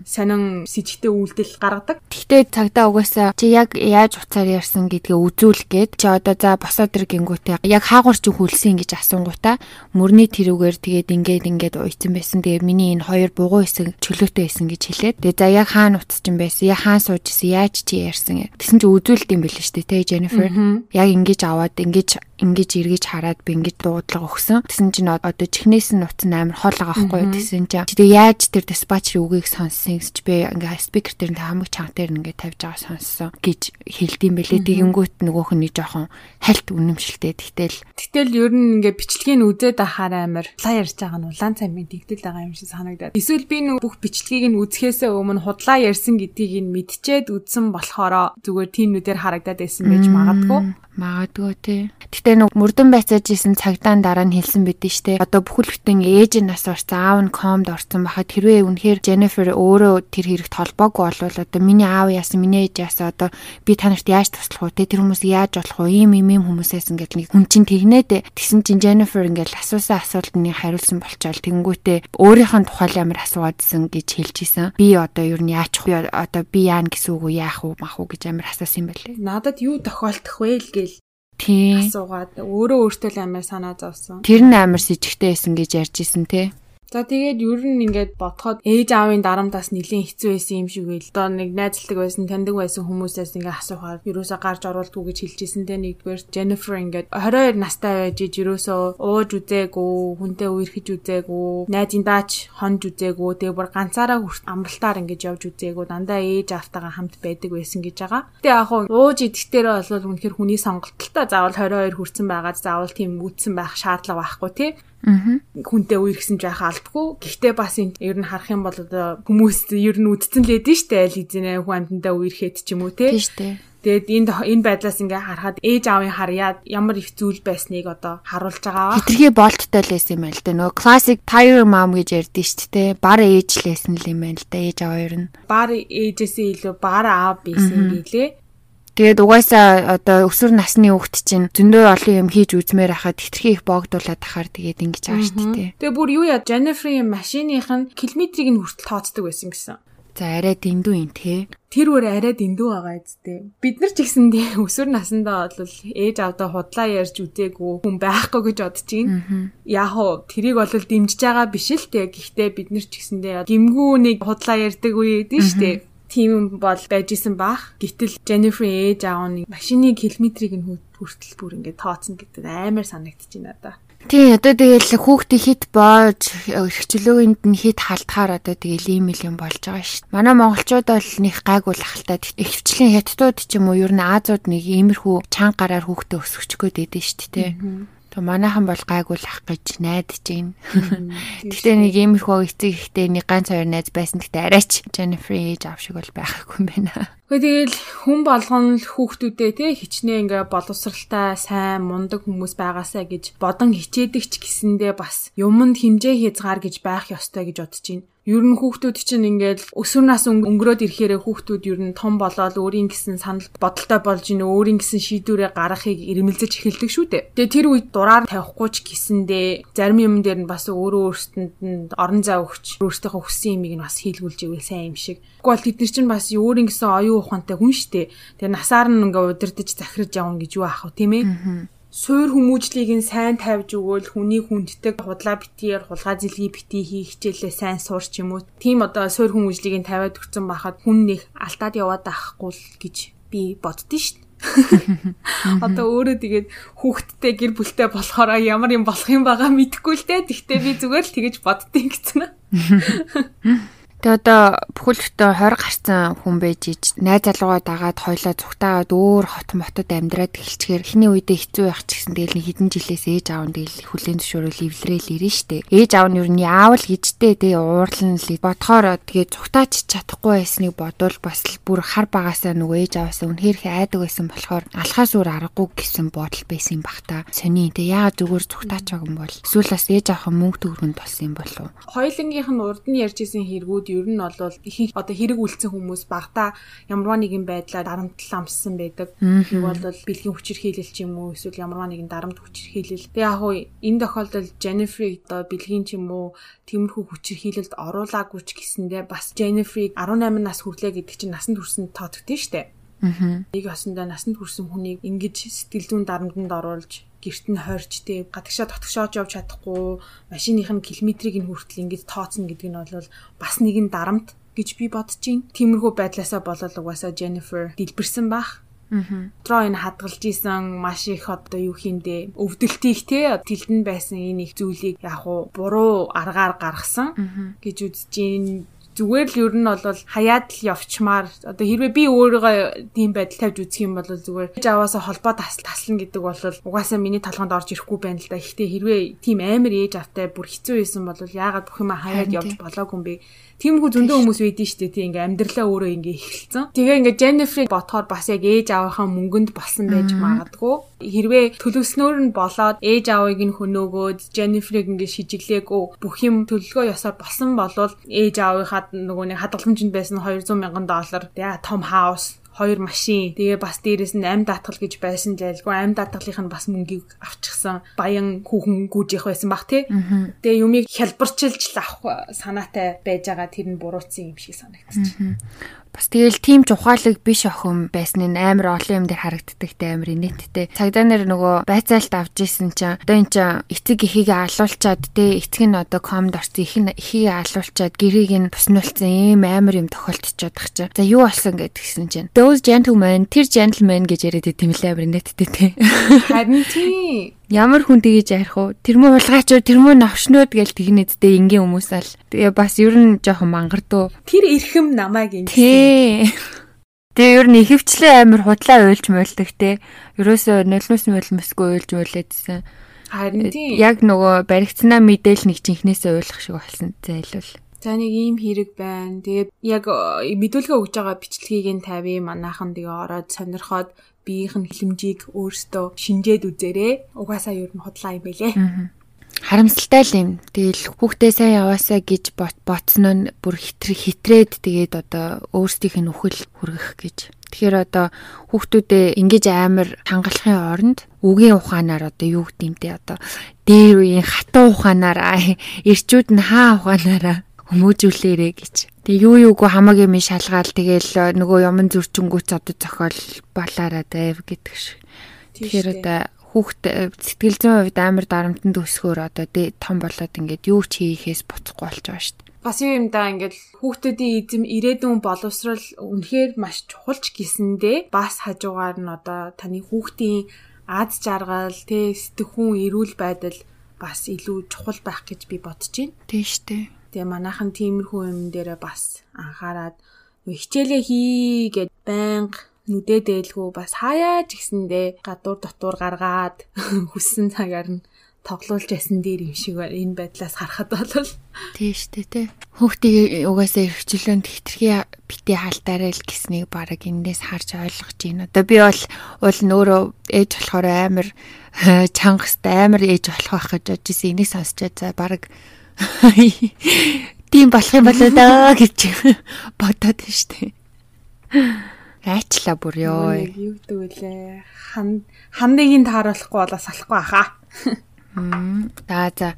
сонин сэжигтэй үйлдэл гаргадаг. Гэхдээ цагдаа угаасаа чи яг яаж уцаар ярьсан гэдгээ үзүүл гээд чи одоо за босоод ир гингүүтээ яг хаагур чи хүлсэн гэж асуунгуудаа мөрний тэрүүгээр тэгээд ингээд ингээд уйцсан байсан. Тэгээд миний энэ хоёр бугуун хэсэг чөлөөтэй байсан гэж хэлээд. Тэгээд за яг хаана утсан байсан? Яг хаана сууж исэн? Яаж чи ярьсан? Тэсэн чи үзүүлдэм билээ шүү дээ, тэ Jennifer. Яг ингэж аваад ингэж ингэж эргэж хараад би ингэж дуудлага өгсөн. Тэсэн чинь одоо чихнээс нь нуцсан амар хол байгаа байхгүй тэсэн чинь. Тэгээ яаж тэр диспатчерийн үгийг сонссон гэж би ингээ спикер дээр хамаг чанга дээр ингээ тавьж байгаа сонссон гэж хэлдэм бэлээ. Тэгэнгүүт нөгөөх нь нэг жоохон хальт үнэмшилтэй. Тэгтэл тэгтэл ер нь ингээ бичлэгийг үзээд ахаар амар худлаа ярьж байгаа нь улаан цамын тэгдэл байгаа юм шиг санагдаад. Эсвэл би нэг бүх бичлэгийг нь үзэхээс өмнө худлаа ярьсан гэдгийг нь мэдчихэд үзсэн болохоор зүгээр тиймнүүдээр харагдаад байсан байж магадгүй. Магадгүй тий. Гэтэ нэг мөрдөн байцааж исэн цагдаан дараа нь хэлсэн бидэн штэ. Одоо бүхэл бүтэн ээж нас орсон, аав нь комд орсон бахад хэрвээ үнэхээр Jennifer өөрөө тэр хэрэгт холбоогүй болвол одоо миний аав яасан, миний ээж яасан одоо би танарт яаж туслах вэ? Тэр хүмүүс яаж болох вэ? Ийм ийм ийм хүмүүсээс ингээд нэг хүн чинь тэгнээд тэгсэн чинь Jennifer ингээд асуусан асуултанд хариулсан болчоол тэнгүүтээ өөрийнх нь тухайл ямар асууадсэн гэж хэлж исэн. Би одоо ер нь яачих вэ? Одоо би яана гэсэн үг үү? Яах вэ? Мах уу гэж амар асуусан юм байлээ. Надад юу тохиолдох вэ л Тийм. Асуугаад өөрөө өөртөө л амар санаа зовсон. Тэр нь амар с ижигтэй байсан гэж ярьж исэн те. За тэгээд ер нь ингээд бодоход ээж аавын дарамтаас нэлийн хэцүү байсан юм шиг байл. Одоо нэг найзалдаг байсан, таньдаг байсан хүмүүсээс ингээд асуухаар ерөөсө гарч оруулдгүй гэж хэлчихсэн те нэгдүгээр Jennifer ингээд 22 настай байж иж ерөөсө ууж үзээгүй, хүнтэй үерхэж үзээгүй, найзын даач хонж үзээгүй, тэгээ бүр ганцаараа амралтаар ингээд явж үзээгүй, дандаа ээж аавтайгаа хамт байдаг байсан гэж байгаа. Тэгээ яг хуу ууж идэхтэрээ бол үнэхээр хүний сонголтолтой заавал 22 хүрсэн байгаад заавал тийм үтсэн байх шаардлага байхгүй тий. Хүнтэй үерхсэн ч яхаа алдгүй. Гэхдээ бас энэ ер нь харах юм бол одоо хүмүүс ер нь үдцэн лээд нь штэ аль хэзээ хүн амьтандаа үерхэд ч юм уу те. Тийм штэ. Тэгээд энд энэ байдлаас ингээ харахад ээж аавын харьяа ямар их зүйл байсныг одоо харуулж байгаа. Хитрхи болттой л байсан юм байна л да. Нөгөө classic tiger mom гэж ярьдэн шүү дээ. Бар ээжлээсэн л юм байна л да. Ээж аав ер нь. Бар ээжээсээ илүү бар аав байсан юм билээ. Тэгээд угаасаа одоо өсвөр насны хүүхд чинь зөндөө олон юм хийж үзмээр хахад хитрхи их боогдуулаад ахаар тэгээд ингэж байгаа шүү дээ. Тэгээ бүр юу яа Jennifer-ийн машиных нь километрийг нь хүртэл тооцдог байсан гэсэн. За арай дэндүү юм те. Тэр өөр арай дэндүү байгаа эцтэй. Бид нар ч гэсэн тийм өсвөр насндаа бол ээж авдаа худлаа ярьж үзээгүй хүн байхгүй гэж бодож байна. Яг уу тэрийг бол дэмжиж байгаа биш л те. Гэхдээ бид нар ч гэсэндээ гимгүү нэг худлаа ярьдаг үе дээ шүү дээ тийм бол байж исэн бах. Гэтэл Jennifer ээж аав нь машины километрийг нь хүртэл бүр ингээд тооцно гэдэг амар санагдчих байна надаа. Тий, одоо тэгэл хүүхдээ хит боож эрхчлөөнд нь хит халтахаар одоо тэгэл ийм юм болж байгаа шүү. Манай монголчууд бол нэг гайгүй лахалтай ихвчлэн хятадууд ч юм уу ер нь Азууд нэг иймэрхүү чанга гараар хүүхдээ өсгөчгөөд байдэн шүү дээ. Тэг манайхан бол гайгүй лах гэж найдаж байна. Гэхдээ нэг иймэрхүү эцэг ихтэй нэг ганц хоёр найз байсан. Гэхдээ арайч Jennifer age аав шиг бол байхгүй юм байна. Тэгэл хүн болгон хүүхдүүдээ те хичнээн ингээ боловсралтай сайн мундаг хүмүүс байгаасаа гэж бодон хичээдэг ч гэсэндээ бас юмд хэмжээ хязгаар гэж байх ёстой гэж бодож байна. Ер нь хүүхдүүд чинь ингээд өсвөр нас өнгөрөөд ирэхээр хүүхдүүд ер нь том болоод өөрийн гэсэн санал бодолтой болж ийн өөрийн гэсэн шийдвэрээ гаргахыг ирмэлзэж эхэлдэг шүү дээ. Тэгээ тэр үед дураар тавихгүй ч гэсэндээ зарим юм дээр нь бас өөрөө өөрсдөнд нь орон зай өгч өөрсдийнхөө хүссэн юмыг нь бас хийлгүүлж ивэл сайн юм шиг. Тэгвэл тэд нар чинь бас өөрийн гэсэн оюун ухаантай хүн шүү дээ. Тэгээ насаар нь ингээ удирдах захирж явна гэж юу аах вэ тийм ээ? Суур хүмүүжлийг нь сайн тавьж өгөөл хүний хүнддэг худлаа битээр хулгай зэлгий битий хийх хичээлээ сайн суурч юм уу. Тийм одоо суур хүмүүжлийг нь тавиад өгсөн байхад хүн нэг алтаад яваад байхгүй л гэж би боддөө шүү. Одоо өөрөө тэгээд хүүхдтэй гэр бүлтэй болохоор ямар юм болох юм байгаа мэдэхгүй л дээ. Тэгтээ би зүгээр л тэгэж боддیں гэсэн. Тэгээ одоо бүхэл бүтэн 20 гарсан хүн байж ич найз залуугаа дагаад хойлоо зүгтаагаад өөр хот мотод амьдраад эхэлчихээр эхний үедээ хэцүү байх ч гэсэн тэгэл нэг хэдэн жилээс ээж аав нь тэгэл хүлэн зөвшөөрөл эвлэрээл ирнэ штэ. Ээж аав нь юу нь яавал гэжтэй тэгээ уурлан л бодхоор тэгээ зүгтаач чадахгүй байсныг бодвол бас л бүр хар багасаа нөгөө ээж аваасаа үнэхээр хайдаг байсан болохоор алхаас өөр аргагүй гэсэн бодол байсан юм бах та. Сони тэгээ яагаад зүгээр зүгтаач байгаа юм бол эсвэл бас ээж аах мөнгө төгрөнд болсон юм болов. Хоёлынгийнх нь урд нь ярьжсэн хэрэгүүд ер нь бол ихэнх одоо хэрэг үлдсэн хүмүүс багтаа ямарваа нэгэн байдлаар дарамтлал амссан байдаг. Нэг бол бэлгийн хүчирхийлэл ч юм уу эсвэл ямарваа нэгэн дарамт хүчирхийлэл. Тэгээ яг хуу энэ тохиолдолд Jennifer одоо бэлгийн ч юм уу тиймэрхүү хүчирхийлэлд оруулаагүй ч гэсэндээ бас Jennifer 18 нас хүрлээ гэдэг чинь насанд хүрсэн тоодогдсон шүү дээ. Аа. Нэг осондоо насанд хүрсэн хүнийг ингэж сэтгэл зүйн дарамтанд оруулж гэрт нь хорж тий гадагшаа дотгошоож явж чадахгүй машиных нь километрийг нь хүртэл ингэж тооцно гэдэг нь бол бас нэгэн дарамт гэж би бодож байна. Тиймэрхүү байдлаасаа болол угаасаа Jennifer дэлбэрсэн бах. Аа. Троо энэ хадгалж исэн маш их одоо юу хийндэ өвдөлтийг те тэлдэн байсан энэ их зүйлийг яг уу буруу аргаар гаргасан гэж үзэж зүгээр л ер нь бол хаяад л явчмаар одоо хэрвээ би өөрийгөө тийм байдал тавьж үзэх юм бол зүгээр жаваасаа холбоо тасл таслана гэдэг бол угаасаа миний толгонд орж ирэхгүй байна л да. Гэхдээ хэрвээ тийм амар ээж автай бүр хэцүү байсан бол яагаад бүх юм хаяад явж болоогүй юм бэ? Тиймгүй зөндөө хүмүүс байдэн дээ. Тий ингээ амьдралаа өөрөө ингээ эхэлсэн. Тэгээ ингээ Jennifer ботхоор бас яг ээж аавынхаа мөнгөнд болсон байж магадгүй. Хэрвээ төлөвснөр нь болоод ээж аавыг нь хөнөөгөөд Jennifer-ыг ингээ шижиглээгөө бүх юм төлөлгөө ёсоор болсон болвол ээж аавынхаа нөгөө нэг хадгаламжинд байсан 200 мянган доллар. Яа том хаус хоёр машин. Тэгээ бас дээрэс нь амь даатгал гэж байсан лайлгүй амь даатгалынх нь бас мөнгийг авчихсан. Баян хүүхэн гүйжих байсан бах тий. Тэгээ юмыг хялбарчилж авах санаатай байж байгаа тэр нь буруутсан юм шиг санагдчих. Бас тэгэл тийм ч ухаалаг биш охин байсан нь амар олон юм дээр харагддаг те амар инээдтэй. Цагдаа нар нөгөө байцаалт авч исэн чинь одоо эн чинь эцэг эхийг алуулчаад те эцэг нь одоо комд орсон их нь эхийг алуулчаад гэрийг нь буснуулсан ийм амар юм тохиолдчиход тах чинь. За юу болсон гэдгсэн чинь. Those gentlemen, тэр gentleman гэж яриад тийм л амар инээдтэй те. Харин тийм Ямар хүн тгийж ярих уу? Тэрмүү хулгайч тэр муу навшнууд гэж тэгнэдтэй ингийн хүмүүс ал. Тэгээ бас ер нь жоохон мангардуу. Тэр эрхэм намайг ингэ. Тий. Тэгээ ер нь ихэвчлэн амар худлаа уйлж муулдаг те. Ерөөсөө нулимс нулимсгүй уйлж муулээдсэн. Харин тийм. Яг нөгөө баригцнаа мэдээл нэг чинхнээсээ уйлах шиг болсон зайлвал. За нэг ийм хэрэг байна. Тэгээд яг мэдүүлгээ өгж байгаа бичлэгийг нь тавья. Манайхан тэгээ ороод сонирхоод биеийнх нь хилэмжийг өөртөө шинжээд үзээрэй. Угаасаа ер нь худлаа юм байлээ. Харамсалтай л юм. Тэгэл хүүхдээ сайн яваасаа гэж ботсон нь бүр хитрэг хитрээд тэгээд одоо өөрсдийнх нь үхэл хүргэх гэж. Тэгэхээр одоо хүүхдүүдээ ингэж амар хангалахын оронд үгийн ухаанаар одоо юу гэдэмтэй одоо дээр үеийн хатуу ухаанаар ирчүүд нь хаа ухаанаараа хүмүүжүүлээрэ гэж. Тэгээ юу юугүй хамаагүй минь шалгаал тэгээл нөгөө яман зөрчингүүц одоо зохиол балаараа дэв гэдэг шиг. Тэгэхээр одоо хүүхд сэтгэл зүйн хувьд амар дарамтанд өсгөөр одоо том болоод ингээд юу ч хийхээс буцахгүй болж байгаа шүү дээ. Бас юу юм да ингээд хүүхдүүдийн эзэм ирээдүйн боловсрал үнэхээр маш чухалч гисэндээ бас хажуугаар нь одоо таны хүүхдийн аз жаргал, тэ сэтгэхүүн эрүүл байдал бас илүү чухал байх гэж би бодож байна. Шүү дээ. Тэгээ манайхан тиймэрхүү юм дээр бас анхаарад хичээлээ хий гэд байнга нүдэ дээлгүй бас хаяа ч гэсэндээ гадуур дотуур гаргаад хүссэн цагаар нь тоглуулж ясан дээр юм шиг энэ байдлаас харахад бол тийм шүү дээ тий. Хүүхдийг угаасаа эрхчлөөнд хитрхи бити хаалтаарай л гэснийг баг эндээс харж ойлгож байна. Одоо би бол уул нөөрөө ээж болохоор амар чангастай амар ээж болох байх гэж бодож ирсэн. Энийг сонсчод за баг Тийм болох юм болоо даа гэж бодоод байна штэ. Айчлаа бүр ёо. Юу гэдэг вүлээ? Хан ханныгийн тааруулахгүй болоо салахгүй аха. За за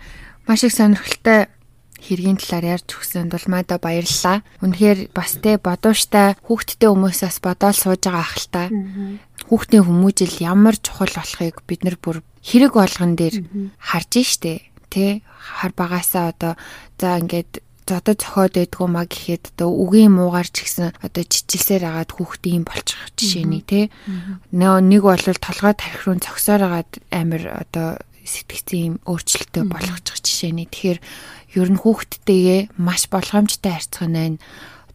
маш их сонирхолтой хэргийн талаар ярьж өгсөнд бол мада баярлалаа. Үнэхээр бас те бодууштай хүүхдтэй хүмүүсээс бодоол сууж байгаа ах л та. Хүүхдийн хүмүүжил ямар чухал болохыг бид нар бүр хэрэг болгон дээр харж штэ тий хар багасаа одоо за ингээд зодод зохиод байдгүй маа гэхэд одоо үгийн муугаар ч гэсэн одоо чичилсээр агаад хүүхдийн болчих жишээний тий нэг бол толгой тархирун цогсоор агаад амир одоо сэтгцэн юм өөрчлөлтөө болгочих жишээний тэгэхээр ер нь хүүхдтэйгээ маш болгоомжтой харьцах нь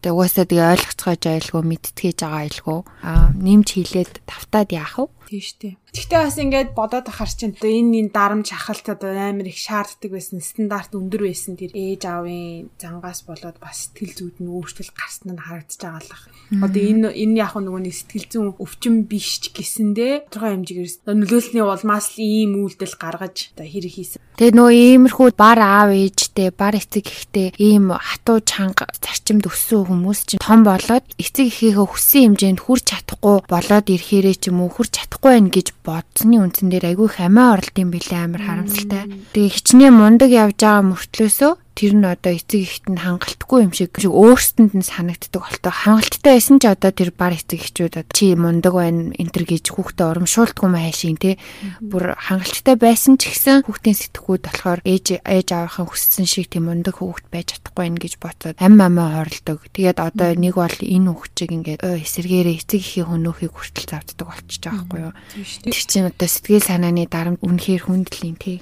одоо угаасаа тэгээ ойлгоцгоож айлгүй мэдтгэж байгаа айлгүй а нэмж хилээд тавтаад яах вэ дээ Гэхдээ бас ингээд бодоод ахаар чинь одоо энэ энэ дарамт шахалт одоо амар их шаарддаг байсан стандарт өндөр байсан тэр ээж аавын зангаас болоод бас сэтгэл зүйд нь өөрчлөлт гарсан нь харагдаж байгаа л байна. Одоо энэ энэ яг нөгөө нэг сэтгэл зүйн өвчин биш ч гэсэндээ тодорхой хэмжээгээр нөлөөлсний улмаас л ийм үйлдэл гаргаж одоо хэрэг хийсэн. Тэгээ нөгөө иймэрхүү бар аав ээжтэй бар эцэг ихтэй ийм хатуу чанга зарчимд өссөн хүмүүс чинь том болоод эцэг эхийнхээ хүссэн хэмжээнд хүрч чадахгүй болоод ирэхээрээ ч юм уу хүрч чадахгүй байх гэж бодсны үндсэн дээр айгүй их амиа оролт юм билээ амар харамсалтай. Тэгээ хичнээн мундаг явж байгаа мөртлөөсөө тэр нь одоо эцэг ихт нь хангалтгүй юм шиг шиг өөрсдөнд нь санагддаг болтой хангалттай байсан ч одоо тэр бар эцэг эхчүүд чи мундаг байна энтер гэж хүүхдээ урамшуулдгүй майшин те бүр хангалттай байсан ч гэсэн хүүхдийн сэтгхүүд болохоор ээж ээж аваахын хүссэн шиг тийм мундаг хүүхд байж чадахгүй байх гэж бодсод ам амаа хорлдог тэгээд одоо нэг бол энэ хүүхчиг ингээд эсэргээрээ эцэг эхийн хөнөөхийг хүртэл завддаг болчихж байгаа байхгүй юу? Тэр чинь одоо сэтгэл санааны дарамт үнэхээр хүндлийн те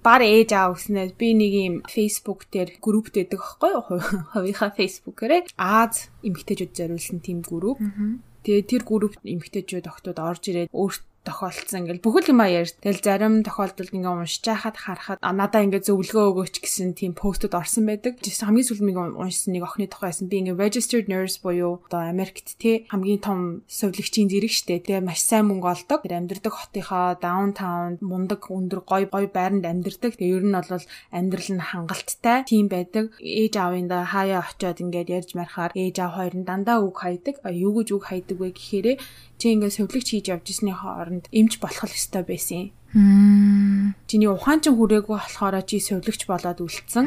бар ээж аав гэснээр би нэг юм фейсбુક Facebook дээр групп дэдэг байхгүй юу? Хувийнхаа Facebook-ээрээ Аз эмгтээчүүд зориулсан тийм групп. Тэгээ тэр групп эмгтээчүүд октод орж ирээд өөрт тохиолдсон ингээл бүхэл юм аяар. Тэгэл зарим тохиолдолд ингээ уншиж хахад харахад надаа ингээ зөвлөгөө өгөөч гэсэн тийм постууд орсон байдаг. Жишээ хамгийн сүүлд нэг уншсан нэг охины тухай байсан. Би ингээ registered nurse буюу одоо Америкт те хамгийн том сувилагчийн зэрэг штэ. Тэгээ маш сайн мөнгө олдог. Тэр амьдардаг хотынхоо downtown мундаг өндөр гой гой байранд амьдардаг. Тэгээ ер нь бол амьдрал нь хангалттай тийм байдаг. Ээж аавында хаяа очиод ингээд ярьж марахаар ээж аав хоёр нь дандаа үг хайдаг. Юу гэж үг хайдаг вэ гэхээр чи ингээд сувилагч хийж явж ирсний хооронд эмч болох ёстой байсан. Чиний ухаан ч хүрээгүй болохоор чи сувилагч болоод үлдсэн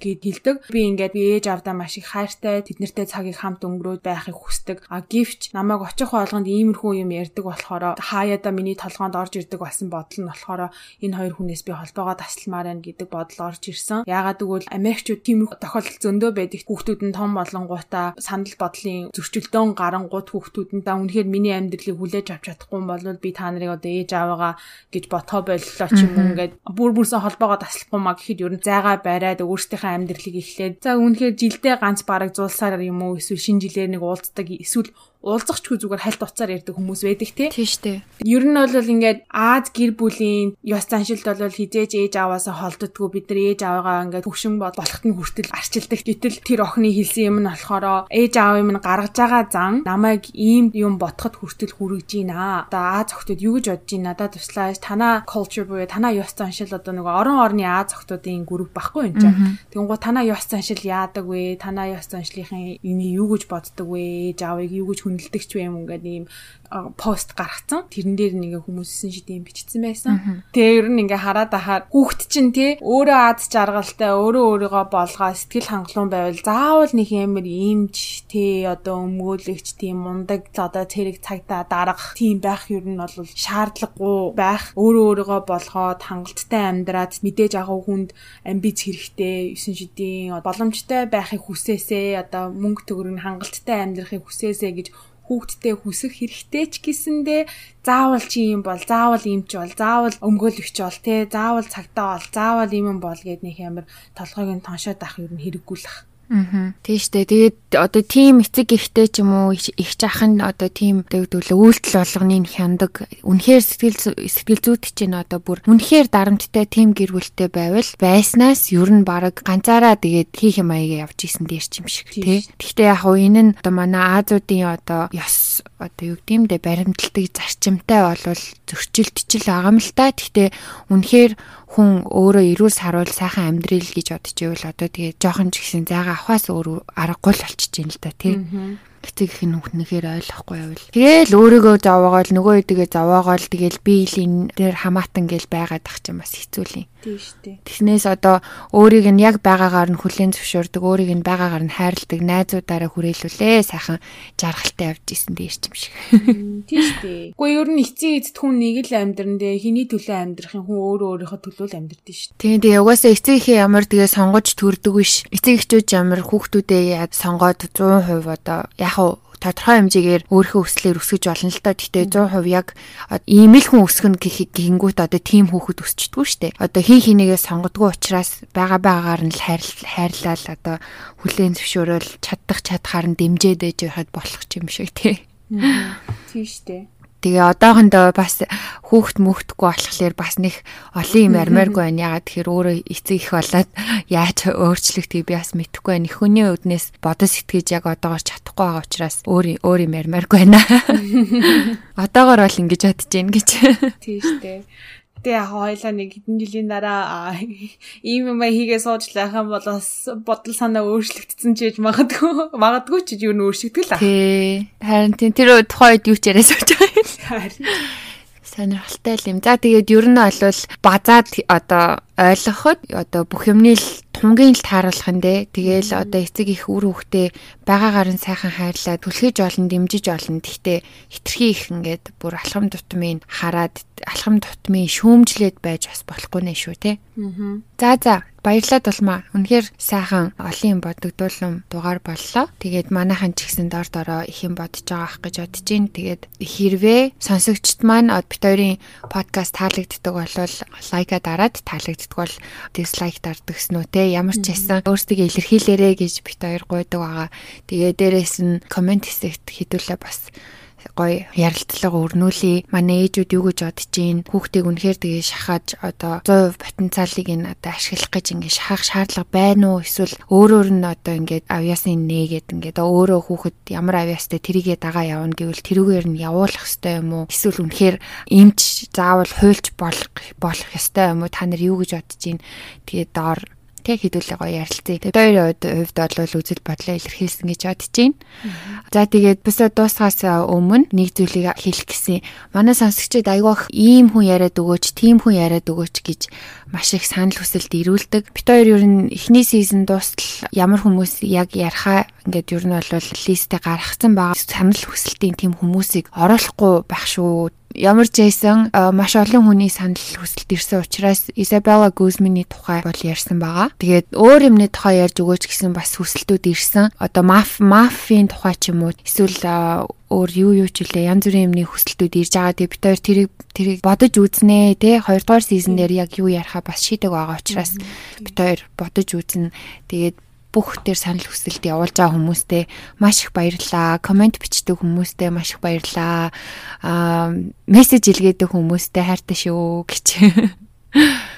гэд хэлдэг. Би ингээд би ээж авдаа маш их хайртай, тэднэртэй цагийг хамт өнгөрөөд байхыг хүсдэг. А гівч намайг очих болгонд иймэрхүү юм ярьдаг болохоор хаяада миний толгоонд орж ирдэг болсон бодол нь болохоор энэ хоёр хүнээс би холбоогоо тасалмаар байна гэдэг бодол орж ирсэн. Яагаад гэвэл Америкчууд тиймэрхүү тохиолдол зөндөө байдаг. Хүүхдүүд нь том болонгуудаа санал бодлын зөрчилдөөн гарангууд хүүхдүүд нь да үнэхээр миний амьдралыг хүлээж авч чадахгүй бол би та нарыг одоо ээж аваагаа гэж гэж ботхоо боллоо ч юм уу. Ингээд бүр бүрсэн холбоогоо таслахгүй маа гэхэд ер нь зайгаа бариад өөрсдийнхээ амьдралыг эхлээд за үнэхээр жилдээ ганц бараг зулсаар юм уу эсвэл шинэ жилээр нэг уулздаг эсвэл уулзахчгүй зүгээр хальт уцаар ярьдаг хүмүүс байдаг тий. Тийм шүү дээ. Ер нь бол ингээд Аз гэр бүлийн ёс заншилд бол хизээж ээж аваасаа холддоггүй бид нар ээж аваагаа ингээд хөвшин болохт нь хүртэл арчилдаг. Гэтэл тэр охины хэлсэн юм нь болохоор ээж аав юм гаргаж байгаа зан намайг ийм юм ботход хүртэл хүрэж гинэ. Одоо Аз охтууд юу гэж бодож байна? Надад туслаач танаа culture буюу танаа ёс заншил одоо нөгөө орон орны Аз охтуудын групп баггүй юм чинь. Тэнгуү танаа ёс заншил яадаг вэ? Танаа ёс заншлийнхын юу гэж боддог вэ? Ээж аавыг юу гэж хүндэлдэг ч юм. Ингээд ийм пост гаргацсан. Тэрэн дээр нэг хүмүүсийн шидэм бичсэн байсан. Тэгээ ер нь ингээ хараад ахаар хүүхэд чинь тий өөрөө аз жаргалтай өөрөө өөрийгөө болгоо сэтгэл хангалуун байвал заавал нэг ямар имж тий одоо өмгөөлөгч тийм мундаг одоо тэрэг цагтаа дарах тийм байх ер нь бол шаардлагагүй байх. Өөрөө өөрийгөө болгоод хангалттай амьдраад мэдээж агуу хүнд амбиц хэрэгтэй 9 шидийн боломжтой байхыг хүсээсээ одоо мөнгө төгрөг хангалттай амьдрахыг хүсээсээ гэж хүүхдтэй хүсэх хэрэгтэй ч гэсэндээ заавал чи юм бол заавал юм ч бол заавал өмгөөлөгч бол те заавал цагтаа бол заавал юм бол гэд нэг ямар толгойг нь тоншоод авах юм хэрэггүй л ах. Аа. Дээ. Тэгээд одоо тийм эцэг ихтэй ч юм уу их жах нь одоо тийм тэгвэл үйлдэл болгоныг хяндаг. Үнэхээр сэтгэл сэтгэл зүйт чинь одоо бүр үнэхээр дарамттай тийм гэр бүлтэй байвал байснаас ер нь баг ганцаараа тэгээд хийх юм аяга явж исэн дээр ч юм шиг тий. Гэхдээ яг уу энэ нь одоо манай Азуудын одоо ёс одоо юу гэмдэ баримталдаг зарчимтай болвол зөрчилдчил байгаа юм л та. Гэхдээ үнэхээр хүн өөрөө эрүүл саруул сайхан амьдрал гэж бодож ивэл одоо тэгээ жоохон ч гэсэн зайгаа авахаас өөр аргагүй л болчихж юм л да тий. Эцэг их нь хүнэхээр ойлгохгүй байвал. Тэгээл өөрийгөө зовоогоол нөгөө хэдийгээ зовоогоол тэгээл биелийн дээр хамаатан гээл байгаад ах чинь бас хэцүү л юм. Тийм шүү дээ. Тэснээс одоо өөрийг нь яг байгаагаар нь хүлээн зөвшөөрдөг, өөрийг нь байгаагаар нь хайрладаг найзуудаараа хүрээлүүлээ сайхан жаргалтай явж исэн дээр ч юм шиг. Тийм шүү дээ. Гэхдээ ер нь эцэг эцэд хүн нэг л амьдран дээ хэний төлөө амьдрахын хүн өөрөө өөрийнхөө төлөө л амьдрдээ шүү дээ. Тийм дээ. Угаасаа эцэг ихээ ямар тэгээ сонгож төрдөг биш. Эцэг эхчүүд ямар хүүхдүүдээ сонгоод 100% одоо яг тодорхой хэмжээгээр өөрийнхөө өслөөр өсгөж болно л доо. Гэтэ 100% яг ийм л хүн өсгөн гэхингүүт одоо тийм хүүхэд өсчдгүү штэ. Одоо хин хинийгээ сонгодгоо учраас бага багаар нь л хайрлал одоо хүлээн зөвшөөрөл чадах чадхаар нь дэмжээд ээж байхад болох юм шиг тий. Тийм штэ. Тэгээ одоохондоо бас хүүхд мөхдөхгүй болохоор бас нэг олон юм армааргүй байна. Ягаад тэгэхээр өөрөө эцэг их болоод яаж өөрчлөгдгийг би бас мэдэхгүй байна. Их хүний үднээс бодож сэтгэж яг одоогоор чадахгүй байгаа учраас өөр өөр юм армааргүй байна. Одоогоор бол ингэж бодож гин гэж. Тийм шүү дээ. Гэтэ яг хоёлаа нэг хэдэн жилийн дараа ийм юм хийгээ сууж лах юм бол бас бодол санаа өөрчлөгдсөн ч гэж магадгүй магадгүй ч юу н өөрчлөгдөл аа. Тий. Харин тэр тухайн үед юу ч яриа сууж байгаа юм. Сонирхолтой юм. За тэгээд ер нь бол базаад одоо ойлгоход одоо бүх юмны л тунгийн л тааруулах нь дээ. Тэгээл одоо эцэг их үр хөвгтэй байгаагаар нь сайхан хайрлаад түлхэж олон дэмжиж олон. Гэхдээ хитрхи их ингээд бүр алхам тутмын хараад алхам тутмын шүүмжлээд байж бас болохгүй нэ шүү те. Аа. За за баярлалаа тулмаа. Үнэхээр сайхан олон юм бодогдуулсан дугаар боллоо. Тэгээд манайхан ч гэсэн дор дороо их юм бодож байгаа ах гэж бодож байна. Тэгээд хэрвээ сонсогчд маань бит хоёрын подкаст таалагддаг бол лайка дараад таалагддаг бол дизлайк үү те. Ямар ч байсан өөрсдөө илэрхийлээрэ гэж бит хоёр гуйдаг байгаа. Тэгээд дээрэс нь комент хэсэгт хэдүүлээ бас гоё ярилцлага өрнүүлээ. Манай ээжүүд юу гэж бодож гин хүүхдийг үнэхээр тэгээ шахаж одоо 100% потенциалыг нь одоо ашиглах гэж ингэ шахах шаардлага байна уу? Эсвэл өөрөөр нь одоо ингээд авьяасны нээгээд ингээд өөрөө хүүхэд ямар авьяастай тэрийгээ дагаа явна гэвэл тэрүүгээр нь явуулах ёстой юм уу? Эсвэл үнэхээр эмч заавал хуйлч болох болох ёстой юм уу? Та нар юу гэж бодож гин? Тэгээд доор тэг хэдүүлээ гоё ярилцъя. Тэгээд хоёрын хувьд бол үзэл бодлоо илэрхийлсэн гэж бодож байна. За тэгээд бисаа дуусгаас өмнө нэг зүйлийг хэлэх гэсэн. Манай сонсогчид айгүйх ийм хүн яриад өгөөч, тийм хүн яриад өгөөч гэж маш их санал хүсэлт ирүүлдэг. Бид хоёр ер нь эхний сизон дуустал ямар хүмүүс яг ярихаа ингээд ер нь бол листэ гаргацсан байгаа. Санал хүсэлтийн тийм хүмүүсийг оруулахгүй байх шүү ямар ч байсан маш олон хүний санал хүсэлт ирсэн учраас Изабелла Гузмины тухай бол ярьсан байгаа. Тэгээд өөр юмны тухай ярьж өгөөч гэсэн бас хүсэлтүүд ирсэн. Одоо маф мафийн тухай ч юм уу эсвэл өөр юу юу ч үлээ янз бүрийн юмны хүсэлтүүд ирж байгаа. Тэгээд бид хоёр тэрийг тэрийг бодож үзнэ те. Хоёрдугаар сизон дээр яг юу ярихаа бас шийдэг байгаа учраас бид хоёр бодож үзнэ. Тэгээд бүх төр санал хүсэлт явуулж байгаа хүмүүстээ маш их баярлалаа. Комент бичдэг хүмүүстээ маш их баярлалаа. Аа мессеж илгээдэг хүмүүстээ хайртай шүү гэж.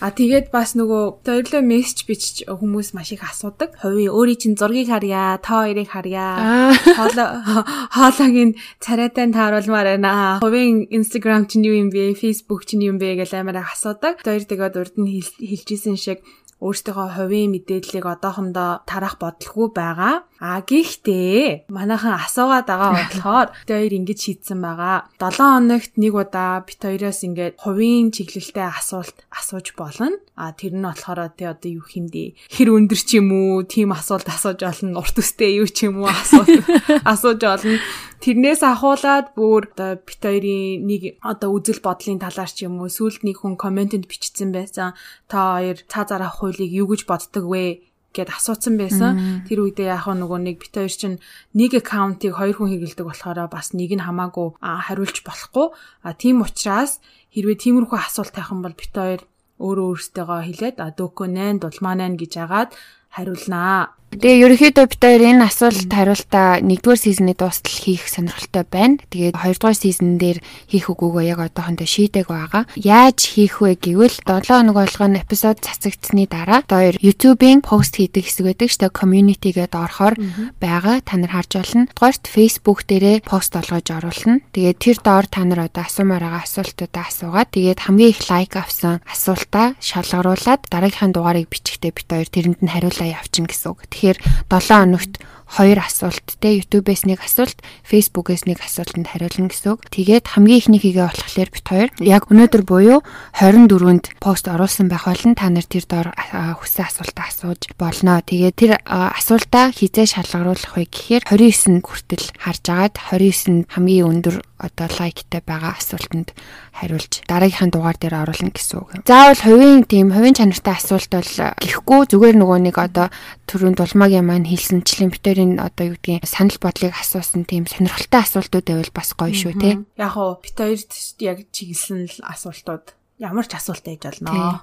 А тэгээд бас нөгөө хоёрлоо мессеж бичиж хүмүүс маш их асуудаг. Хувийн өөрийн чинь зургийг харьяа, та хоёрыг харьяа. Хоолойг царайтай тааруулмаар байна. Хувийн Instagram чинь юу юм бэ? Facebook чинь юу юм бэ гэж амар асуудаг. Хоёр тэгээд урд нь хэлжсэн шиг өөрсдийнхөө хувийн мэдээллийг одоохондоо тарах бодлого байгаа. А гэхдээ манайхан асуугаад байгаа болохоор бид хоёр ингэж шийдсэн байгаа. 7 хоногт нэг удаа бит хоёроос ингээд хувийн чиглэлтэй асуулт асууж болно. А тэр нь болохоор тий одоо юу хэмдэ хэр өндөр ч юм уу тийм асуулт асууж болно. Урт үстэй юу ч юм уу асуулт асууж болно. Тэрнээс ахуулаад бүр одоо бит хоёрын нэг одоо үзэл бодлын талаар ч юм уу сүлд нэг хүн комментэнд бичсэн байсан. Та хоёр цаа зараа хуулийг юу гэж боддог вэ? гэд асуусан байсан. Тэр үедээ яг нөгөө нэг бит хоёр чинь нэг аккаунтыг хоёр хүн хэрэгэлдэг болохоор бас нэг нь хамаагүй хариулж болохгүй. А тийм учраас хэрвээ тиймэрхүү асуулт юм бол бит хоёр өөрөө өөрсдөө хэлээд а дөөкө 8 дулмаа 8 гэж агаад хариулнаа. Тэгээ ерөнхийдөө бид хоёр энэ асуулт хариултаа 1-р сизны дуустал хийх сонирхолтой байна. Тэгээд 2-р сизон дээр хийх үгүйгөө яг одоохондоо шийдэг байгаа. Яаж хийх вэ гэвэл 7 хоног болгоно эпизод цацагдсны дараа хоёр YouTube-ийн пост хийдэг хэсэг байдаг шүү дээ. Community-гээд орохоор байгаа. Та нар харж болно. Дугаарт Facebook дээрээ пост олгож оруулна. Тэгээд тэр доор та нар одоо асуумаар байгаа асуултуудаа асуугаад тэгээд хамгийн их лайк авсан асуултаа шалгаруулад дараагийнхаа дугаарыг бичихтэй бит хоёр тэрэнд нь хариулаа явуулчихна гэсэн үг. Тэгэхээр 7 хоногт хоёр асуулт те YouTube-ээс нэг асуулт, Facebook-ээс нэг асуултанд хариулна гэсэн үг. Тэгээд хамгийн ихний хийгээ болохоор бит хоёр яг өнөөдөр буюу 24-нд пост оруулсан байх болон та нар тэр доор хүссэн асуултаа асууж болно. Тэгээд тэр асуултаа хизээ шалгаруулах вэ гэхээр 29-нд хүртэл харж агаад 29-нд хамгийн өндөр одоо лайктай байгаа асуултанд хариулж дараагийнхаа дугаар дээр оруулна гэсэн үг. Заавал хувийн тийм хувийн чанартай асуулт бол гэхгүй зүгээр нөгөө нэг одоо түрүүнд улмаагийн маань хэлсэнчлэн битэр хоёрын одоо юу гэдгийг санал бодлыг асуусан тийм сонирхолтой асуултууд байвал бас гоё шүү те. Яг уу бит хоёрт яг чиглэсэн асуултууд ямар ч асуулт ээж болно.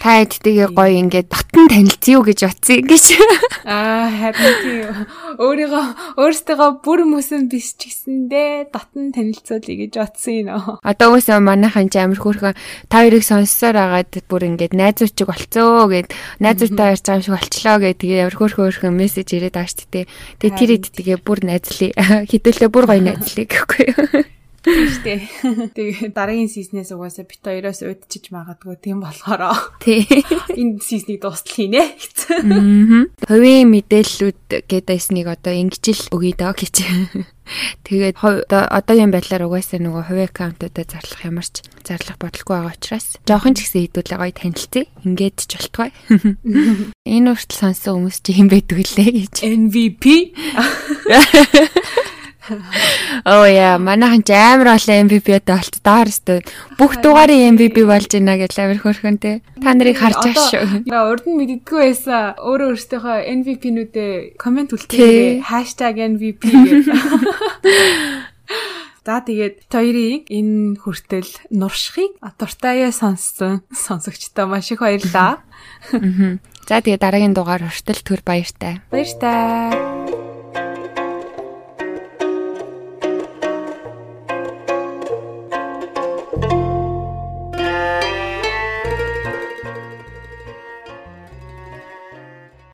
Та эдтэйгээ гоё ингээд батан танилцъя юу гэж утсан гэж. Аа тийм. Өөрийгөө өөртөө бүр мөсөн биш ч гэсэндээ татан танилцуулъя гэж утсан юм. Одоо үгүй манайхан ч амир хөөрхөн та хоёрыг сонссоор агаад бүр ингээд найзуучиг болцоо гэд найзуутай ярьж байгаа шиг болчлоо гэд тэгээ амир хөөрхөн хөөрхөн мессеж ирээд байгаа шүү дээ. Тэгээ тэр эдтэйгээ бүр найзлаа. Хідүүлээ бүр гоё найзлаа гэхгүй юу. Тийштэй. Тэгээ дараагийн сизнээс угаасаа бит хоёроос удчиж магадгүй тийм болохоор тий. Энэ сизнийг дуустал хийнэ. Аа. Хувийн мэдээллүүд гэдээснийг одоо ингэж л өгье доо гэж. Тэгээд одоогийн байдлаар угаасаа нөгөө хувийн аккаунтуудаа зарлах ямар ч зарлах бодлого байгаа учраас жоохон ч гэсэн хэдүүлээ гоё танилцъя. Ингээд ч болтгой. Энэ үртэл сонсон хүмүүс чи хэм байдаг лээ гэж. MVP Оо яа, манайхан ч амар олон MVP-тэй болт даар өстө. Бүх дугаарыг MVP болж байна гэж амар хөрхөн те. Та нарыг харж байгаа шүү. Урд нь мэддэггүй байсан. Өөрөө өөртөөхөө MVP-нүүдээ комент үлдээх #MVP гэж. За тэгээд хоёрыг энэ хүртэл нуршихыг дуртайя сонссон сонсогчтой маш их баярлалаа. За тэгээд дараагийн дугаар хүртэл төр баяртай. Баяртай.